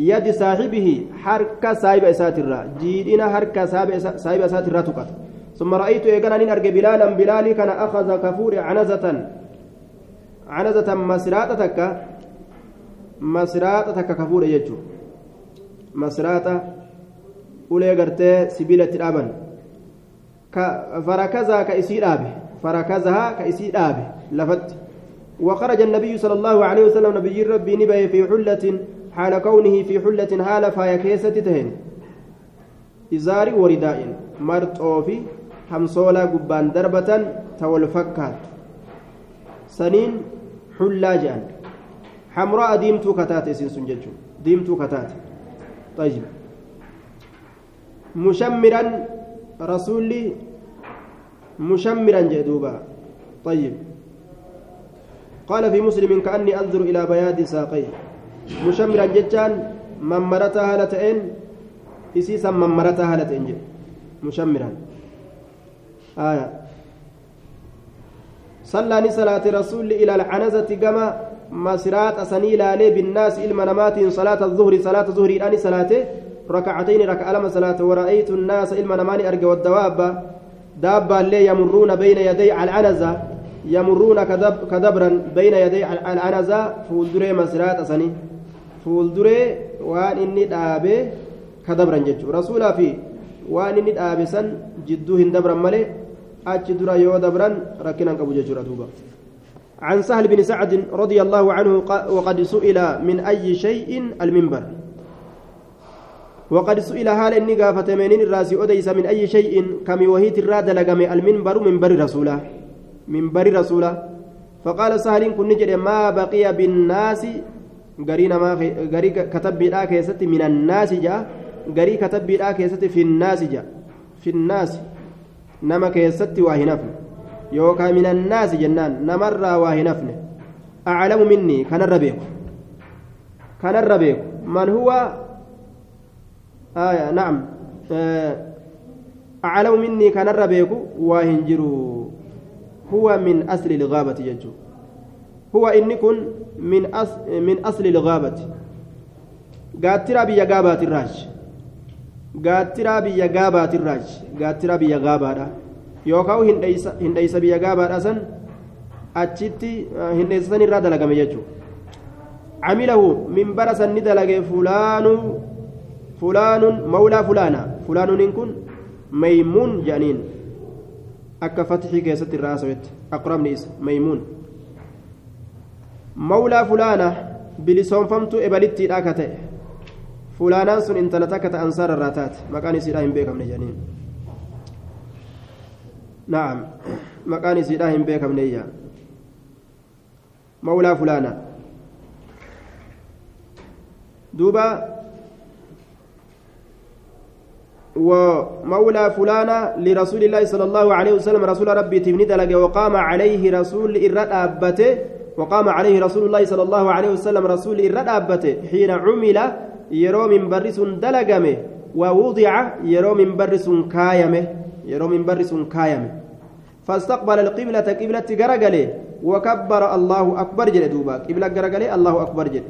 yadi saahibihi harka saahiba isaatirraa jiidhina harka saahiba isaatirraa tuqata ثم رأيت إيقانا إن أرجع بلالا بلالي كان أخذ كفور عنزة عنزة مسراتك masraaxa takka ka fuudhe jechuudha masraaxa ulee gartee sibiila itti dhaaban isii dhaabe. Farakazaa ka isii dhaabe lafatti. وخرج النبي صلى الله عليه وسلم نبي ربي نبي في حلة حال كونه في حلة حال فايا كيسة تهن إزار ورداء مرطوفي حمصولا قبان دربة تول فكات سنين حلا جان حمراء ديمتو كتات سنسن ججو ديمتو كتات طيب مشمرا رسولي مشمرا جدوبا. طيب. قال في مسلم كأني أنظر إلى بياض ساقيه. مشمرا ججان ممرتها هالتين إسيسا ممرتها هالتين مشمرا. آية. صلى صلاة رسول إلى العنزة كما مسرات أسني لالي بالناس إلما نمات صلاة الظهر صلاة الظهر الآن صلاة ركعتين ركع لما صلاة ورأيت الناس إلما نماني أرجى والدواب دابا اللي يمرون بين يدي العنزة يمرون كدب كدبرا بين يدي العنزة فولدري مسرات أسني dhaabee ka dabran jechuudha rasuulaa fi waan inni dhaabe san jidduu hin dabran malee achi dura yoo dabran rakkinaan qabu jechuudha duuba عن سهل بن سعد رضي الله عنه وقد سئل من أي شيء المنبر. وقد سئل هال إني قافة منين الراسي أديس من أي شيء كم وهيت الراد لقم المنبر منبر رسوله منبر رسوله فقال سهل كن نجد ما بقي بالناس. قرينا ما قري كتب بلا كيست من الناس جاء. قري كتب بلا كيست في الناس جاء. في الناس. نما كيست واهنفن. يوكا من الناس جنان. نمر واهنفن. أعلم مني. كان الربيع كان الربيع من هو؟ آية نعم أعلم مني كان الربيع واهنجرو هو من أصل الغابة يجو هو إني كن من أصل من أصل الغابة قاترا بيا غابات الراج قاترا بيا غابات الراج قاترا بيا غابات yookaan hindheeysa biyya gaabaadha san achitti hindheeysa san irraa dalagame jechuudha camilahu minbara san ni dalage fulaanu maymuun jedhaniin akka fatixii keessatti irraa hasawetti aqrabni isa maymuun mawlaa fulaana bilisoonfamtuu ebalittiidha ka ta'e fulaanaan sun intala takka ta'an saara irraa taate maqaan isiidhaa hin beekamne jedhaniin نعم مكان سيداهم بيكم نيا مولى فلانا دوبا ومولى فلانا لرسول الله صلى الله عليه وسلم رسول ربي تبني وقام عليه رسول إرد أبته وقام عليه رسول الله صلى الله عليه وسلم رسول إرد أبته. حين عمل يرو من برس دلقمه ووضع يرو من برس كايمه يرو من برس كايمه. فاستقبل القبلة قبلة جرجلي وكبر الله أكبر جل دوبا. قبلة جرجلي الله أكبر جل.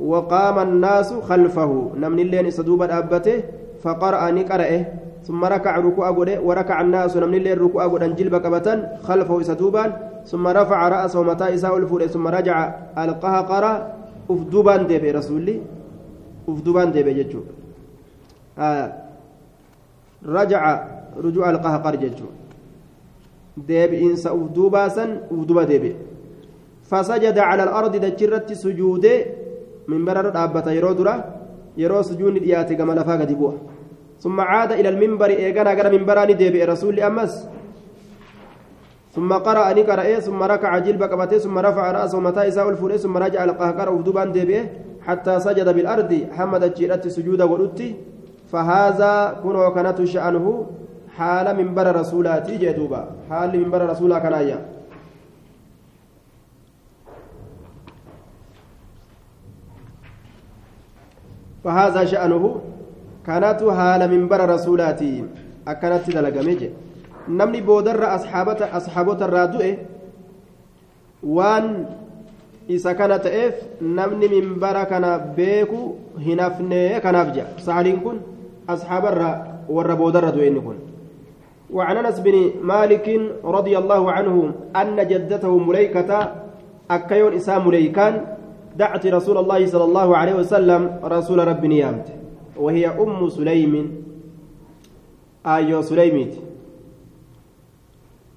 وقام الناس خلفه. نمن اللين سدوبا أبته فقرأ نقرأه ثم ركع ركوع قده وركع الناس نمن اللين ركوع قده جلب كبتا خلفه سدوبا ثم رفع رأسه متى إساء الفول ثم رجع القهقرة أفدوبان ديبي رسولي أفدوبان ديبي ججو آه رجع رجوع القهقر ججو deebi'iinsa uf duubaasan uf duba deebi'e fasajada cala alardi dachirratti sujuude minbararra dhaabbata yeroo dura dhiyaate gama lafaa gadi bu'a. ثم عاد إلى المنبر إيجانا قرأ منبراني ديبئ رسول أمس ثم قرأ نقرأ ثم ركع جلب قبته ثم رفع رأسه متى إساء الفول ثم رجع القهقر ودوبان ديبئ حتى سجد بالأرض حمد الجيرة سجود ولدت فهذا كن وكانت شأنه حال منبر رسولاتي جدوبا حال منبر رسولا كنايا فهذا شأنه كانت حال منبر رسولاتي. أكنت دلقميجي نمني بودر أصحابة أصحابة الرادوء وان isa kana ta'eef namni minbara kana beeku hin hafne kanaaf jea saaliin kun ashaabarra warra boodarra du'e inni kun وعن أنس بن مالك رضي الله عنه أن جدته مليكة أكيون اسام مليكان. دعت رسول الله صلى الله عليه وسلم رسول رب نيامت. وهي أم سليم. ايو سليميت.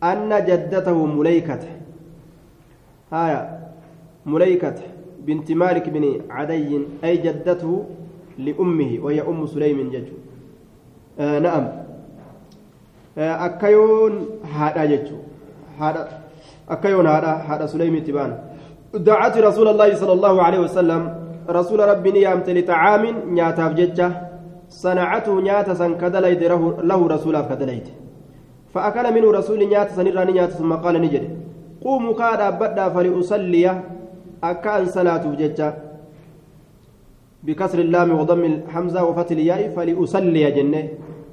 أن جدته مليكة. هايا مليكة بنت مالك بن عدي. أي جدته لأمه. وهي أم سليم جج آه نعم. akkayoon haadha jechuun haadha akkayoon haadha haadha suleymiitti baan dacati sala allahu aleyhi wasalam rasuula rabbi ni yaamte litacaamin nyaataaf jecha sanacatu nyaata san ka dalayde lahu rasuulaaf ka dalayde فأكل منه رسول نيات سنراني نيات ثم قال نجد قوموا كاد أبدا فلأصلي أكان صلاة ججة. بكسر اللام وضم الحمزة وفتح الياء فلأصلي جنة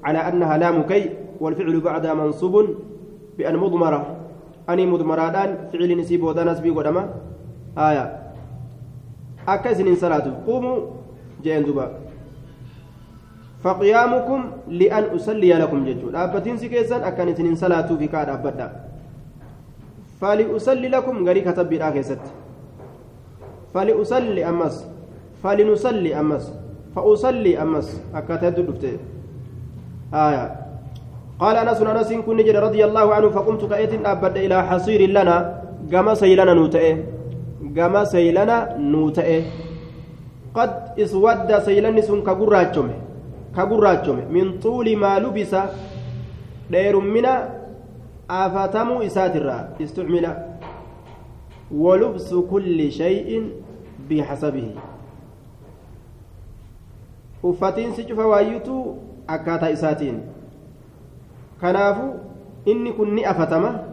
على أنها لام كي والفعل بعدها منصوب بأن مضمرة. أني مضمران فعل نسيب ودنس بي ودما آية أكسن صلاة قوموا جين دبا فقيامكم لأن أصلي لكم ججو أبتين سكيسان أكن سنين صلاة في كاد أبدا فلأصلي لكم غري كتب بالآخر فلأصلي أمس فلنصلي أمس فأصلي أمس أكاتت دفته آية قال أنس أنس كن نجد رضي الله عنه فقمت كأيت أبد إلى حصير لنا كما سيلنا gama saylana nuu ta'e. Qad iswadda saylanni sun ka gurraachome ka gurraachome. Min xuuli maa lubisa dheerummina afatamuu isaatirraa istucmila. Walubsu kulli shay'in bixasabihi uffatiinsi cufa waayyutu akkaataa isaatiin. Kanaafu inni kun ni afatama.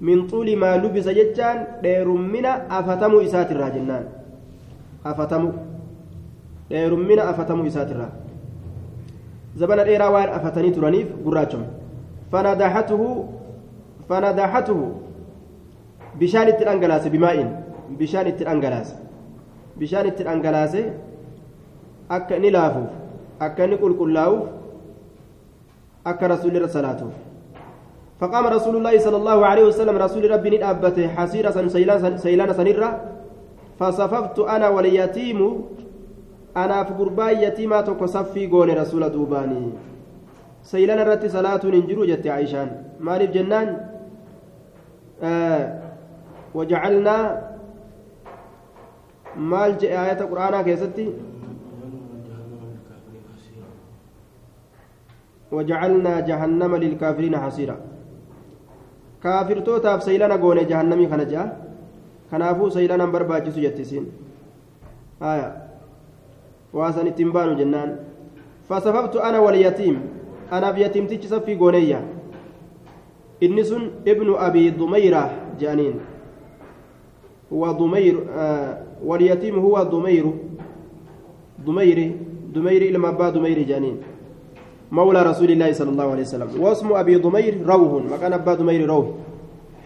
Min xuuli maa lubisa jechaan dheerummina afatamuu isaatirraa jennaan afatamu dheerummina afatamuu isaatirraa zabana dheeraa waan afatanii turaniif gurraachome fanadaxatuhu fanadaxatuhu bishaan itti dhangalaase bimaa'in bishaan itti dhangalaase bishaan itti dhangalaase akka inni laafuuf akka inni qulqullaa'uuf akka rasuulli irra salaatuuf فقام رسول الله صلى الله عليه وسلم رسول ربي ندابته حسيرة سيلان سنرة فصففت أنا واليتيم أنا في قرباء يتيمة تصفي قول رسول دوباني. سيلان رتي صلاة ننجرو جت عيشان. مالف جنان آه وجعلنا مال آية القرآن كيستي. وجعلنا جهنم للكافرين حصيرا كافرتوتاف سيلانا غوني جهنمي خنجا كنافو سيلانا برباجسو جتسين آية واسن التنبان جنان فصففت أنا واليتيم أنا بيتيم تجسف في غونيا إنس ابن أبي ضميرة جانين هو ضمير آه واليتيم هو ضمير ضميري ضميري لما با ضميري جانين مولى رسول الله صلى الله عليه وسلم. واسم أبي ضمير روح. مكان أبا ضمير روح.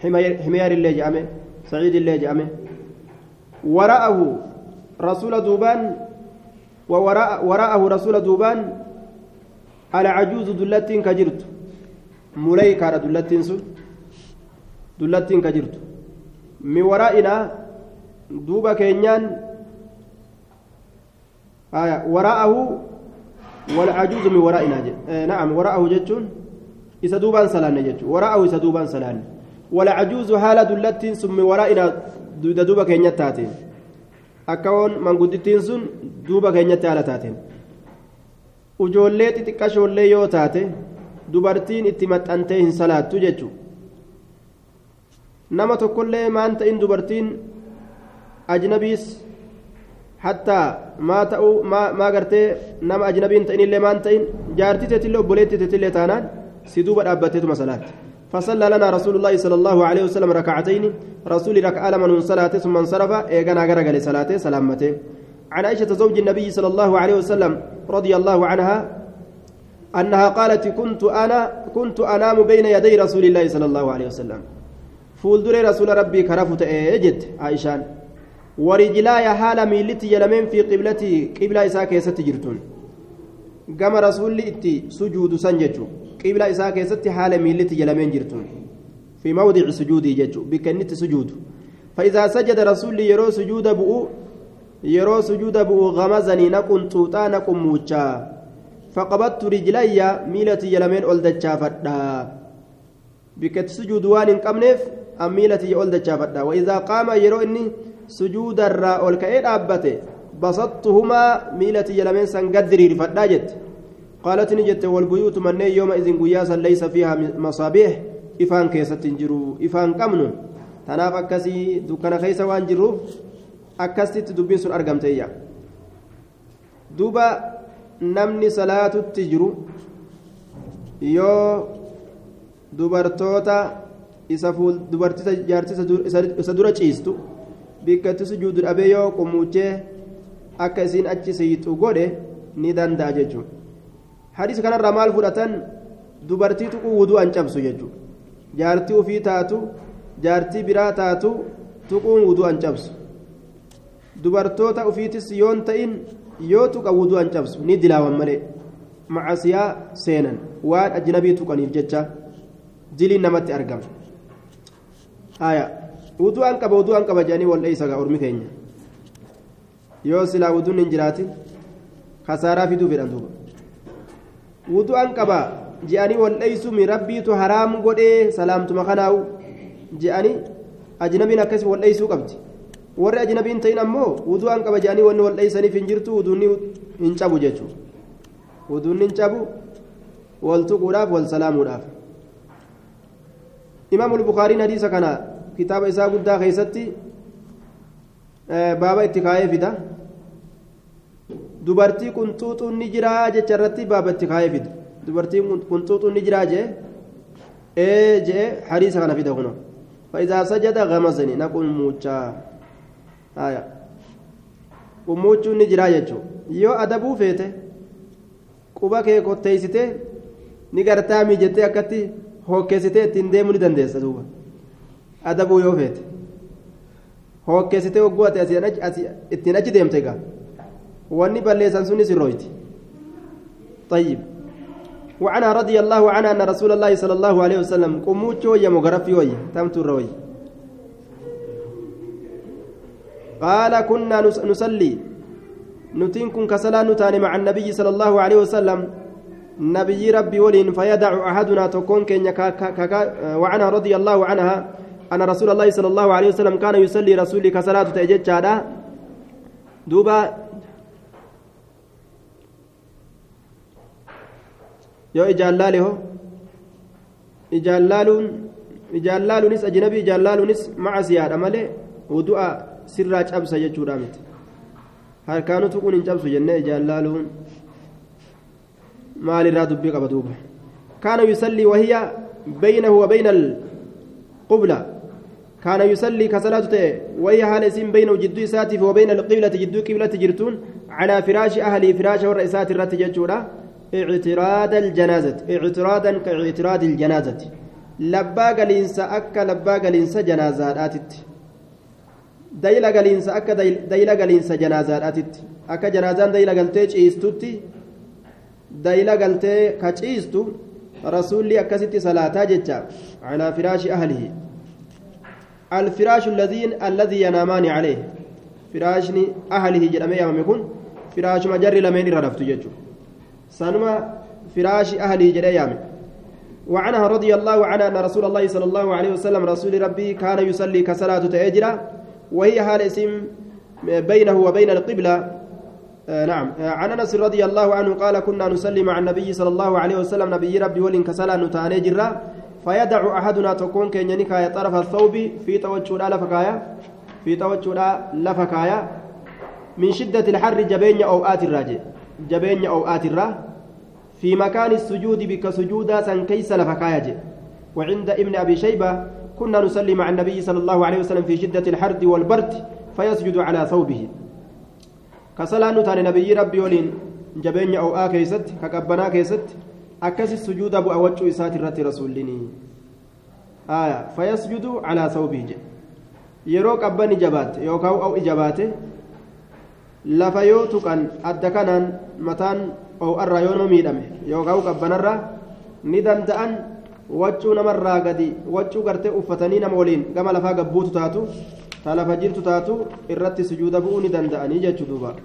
حمير الله جامع. سعيد الله جامع. وراءه رسول دوبان ووراء وراءه رسول دوبان العجوز دلتين كجرت. ملي كان دلتين سن دلتين كجرت. من ورائنا دوبا كينيان. آية. وراءه والعجوز من ورائنا نعم وراءه جتون إذا دوبان سلان جتون وراءه إذا دوبان سلان والعجوز حالة دلتين ثم ورائنا دوبا كينيا تاتين أكون من قدتين سن دوبا كينيا تاتين ujoollee xixiqqashoollee yoo taate dubartiin itti maxxantee hin salaattu jechu nama tokkollee maan ta'in dubartiin ajnabiis hattaa maa ta'uu maa gartee nama ajnabiin ta'inillee maan ta'in jaartii teetillee obboleettii teetillee taanaan si duuba dhaabbatteetuma salaatti فصلى لنا رسول الله صلى الله عليه وسلم ركعتين رسول ركعة لمن صلاة ثم انصرف إيغانا غرغل صلاة سلامته. عن عائشة زوج النبي صلى الله عليه وسلم رضي الله عنها أنها قالت كنت أنا كنت أنام بين يدي رسول الله صلى الله عليه وسلم. فولدري رسول ربي كرفت أجد عائشان. ورجلاي حال ميلتي يلمين في قبلتي قبلة إساء كيست جرتون قام رسول إتي سجود سنججو قبلة إساء كيست حال ميلتي يلمين جرتون في موضع سجودي ججو بكنت سجود فإذا سجد رسول يرو سجود بؤو yeroo sujuuda bu'u gamazanii naqun xuuxaa naqun muuchaa faqabattu rijlayya miila tiyya lameen ol dachaafadha bikkatti sujuudu waan hin qabneef an miila tiyya ol dachaafadha waidaa inni sujuudarraa ol ka'ee dhaabbate basattuhumaa miila tiyya lameen san gad diriirfadhaa jette. Qaalat ni jette walbuyuutu manneen yooma izin guyyaa san laysa fiihaa masaabiix ifaan keessatti hin jiru ifaan qabnu. Tanaaf akkasii dukkana keessa waan jirruuf akkasitti dubbiin sun argamteeyya duuba namni salaatutti jiru yoo dubartoota isa fuul dubartisa jaartisa isa dura ciistu bikkatti sujuudu dhabee yoo qummuchee akka isiin achi siixu godhe ni danda'a jechuudha hadiisa kanarraa maal fudhatan dubartii tuquu wuduu an cabsu jechuudha jaartii ufii taatu jaartii biraa taatu tuquun wuduu an cabsu. dubartoota ufiitis yoon ta'in yoo tuqa wuduu an cabsu ni dilaawan malee macasiyaa seenan waan ajnabii tuqaniif jecha diliin namatti argama aya wuduu an qaba wuduu an qaba jedhanii wal dheeysagaa ormi keenya yoo silaa wuduun hin jiraatin kasaaraa fiduu fedhan duuba wudu'an qaba je'anii wal dheeysumi rabbiitu haraam godhee salaamtuma kanaa'u je'anii ajnabiin akkasii wal dheeysuu qabdi warri ajnabiin ta'in ammoo wudu'an qaba je'anii wanni wal dheeysaniif hin jirtu wuduunni hin cabu jechuudha wuduunni hin cabu wal tuquudhaaf wal salaamuudhaaf imaamul bukaariin hadiisa kana fida dubartii qunxuuxuun ni jiraa jecha irratti baaba itti kaayee fida dubartii qunxuuxuun ni jiraa jee ee jee hadiisa kana fida kuno فإذا سجد غمزني نقول موجا آية ni jiraa jechuun yoo adabuu feete quba kee kotteeysitee ni gartaa miijettee akkatti hokkeessitee ittiin deemuu ni dandeessa duuba adabuu yoo feete. Hokkeessitee hogguu ati ittiin achi deemte egaa. Wanni balleessan sunis irrooyti طيب وعنها رضي الله عنها أن رسول الله صلى الله عليه وسلم قموتشو يا مغرفي وي تمت الروي قال كنا نصلي نتين كن كسلا نتاني مع النبي صلى الله عليه وسلم نبي ربي ولين فيدع أحدنا تكون كن وعنها رضي الله عنها أن رسول الله صلى الله عليه وسلم كان يصلي رسولي كصلاة تأجج دوبا yoo ijaallaale ho ijaallaaluun ijaallaaluunis ajnabii ijaallaaluunis macasiyaadha malee wudu'a sirraa cabsa jechuudha miti harkaanutu kun hin cabsu jennee ijaallaaluun maalirraa dubbii qaba duuba kaana yusallii wahiya baynahu wa bayna alqubla كان يصلي كصلاة وهي حال اسم بينه جدو إساتي وبين القبلة جدو قبلة جرتون على فراش أهلي فراش والرئيسات الرتججورة اعتراض الجنازة اعتراضا كاعتراض الجنازة لبا قلينسا أكا لبا قلينسا جنازات dayila galiinsa akka dayila galiinsa janaazaadhaatitti akka janaazaan dayila galtee ciistutti dayila galtee ka ciistu rasuulli akkasitti salaataa jecha calaa firaashi ahlihi الفراش الذين الذي ينامان عليه. فراشني أهله جرمي يوم يكون فراش مجري لمن رفت ججو سنما فراش أهله جري وعنها رضي الله عنها أن رسول الله صلى الله عليه وسلم رسول ربي كان يصلي كصلاة تأجرا وهي حال اسم بينه وبين القبلة. آه نعم. آه عن أنس رضي الله عنه قال كنا نصلي مع النبي صلى الله عليه وسلم. نبي ربي ولن كسلا نتاني جرا فيدع أحدنا تكون ينكا طرف الثوب في توجه لفكايا في توجه لفكايا من شدة الحر جبين أوقات الراجع جبين أوقات الرا في مكان السجود بك سجودا سنكيس لفكايا وعند ابن أبي شيبة كنا نصلي مع النبي صلى الله عليه وسلم في شدة الحر والبرد فيسجد على ثوبه. كصلاة نبي ربي ولين جبين أو آ كيست كقبنا كيست akkasi sujuuda bu'a waccuu isaati irratti rasuullinii aya fayasjudu calaa sawbihi jedhe yeroo qabban ijabaate yookaan au ijabaate lafa yoo tuqan adda kanaan mataan oo'arraa yoo nama miidhame yookaan qabbanarraa ni danda'an waccuu namarraa gadi waccuu gartee uffatanii nama waliin gama lafaa gabbuutu taatu ta lafa jirtu taatu irratti sujuuda bu'uu ni danda'anii jechuu duuba.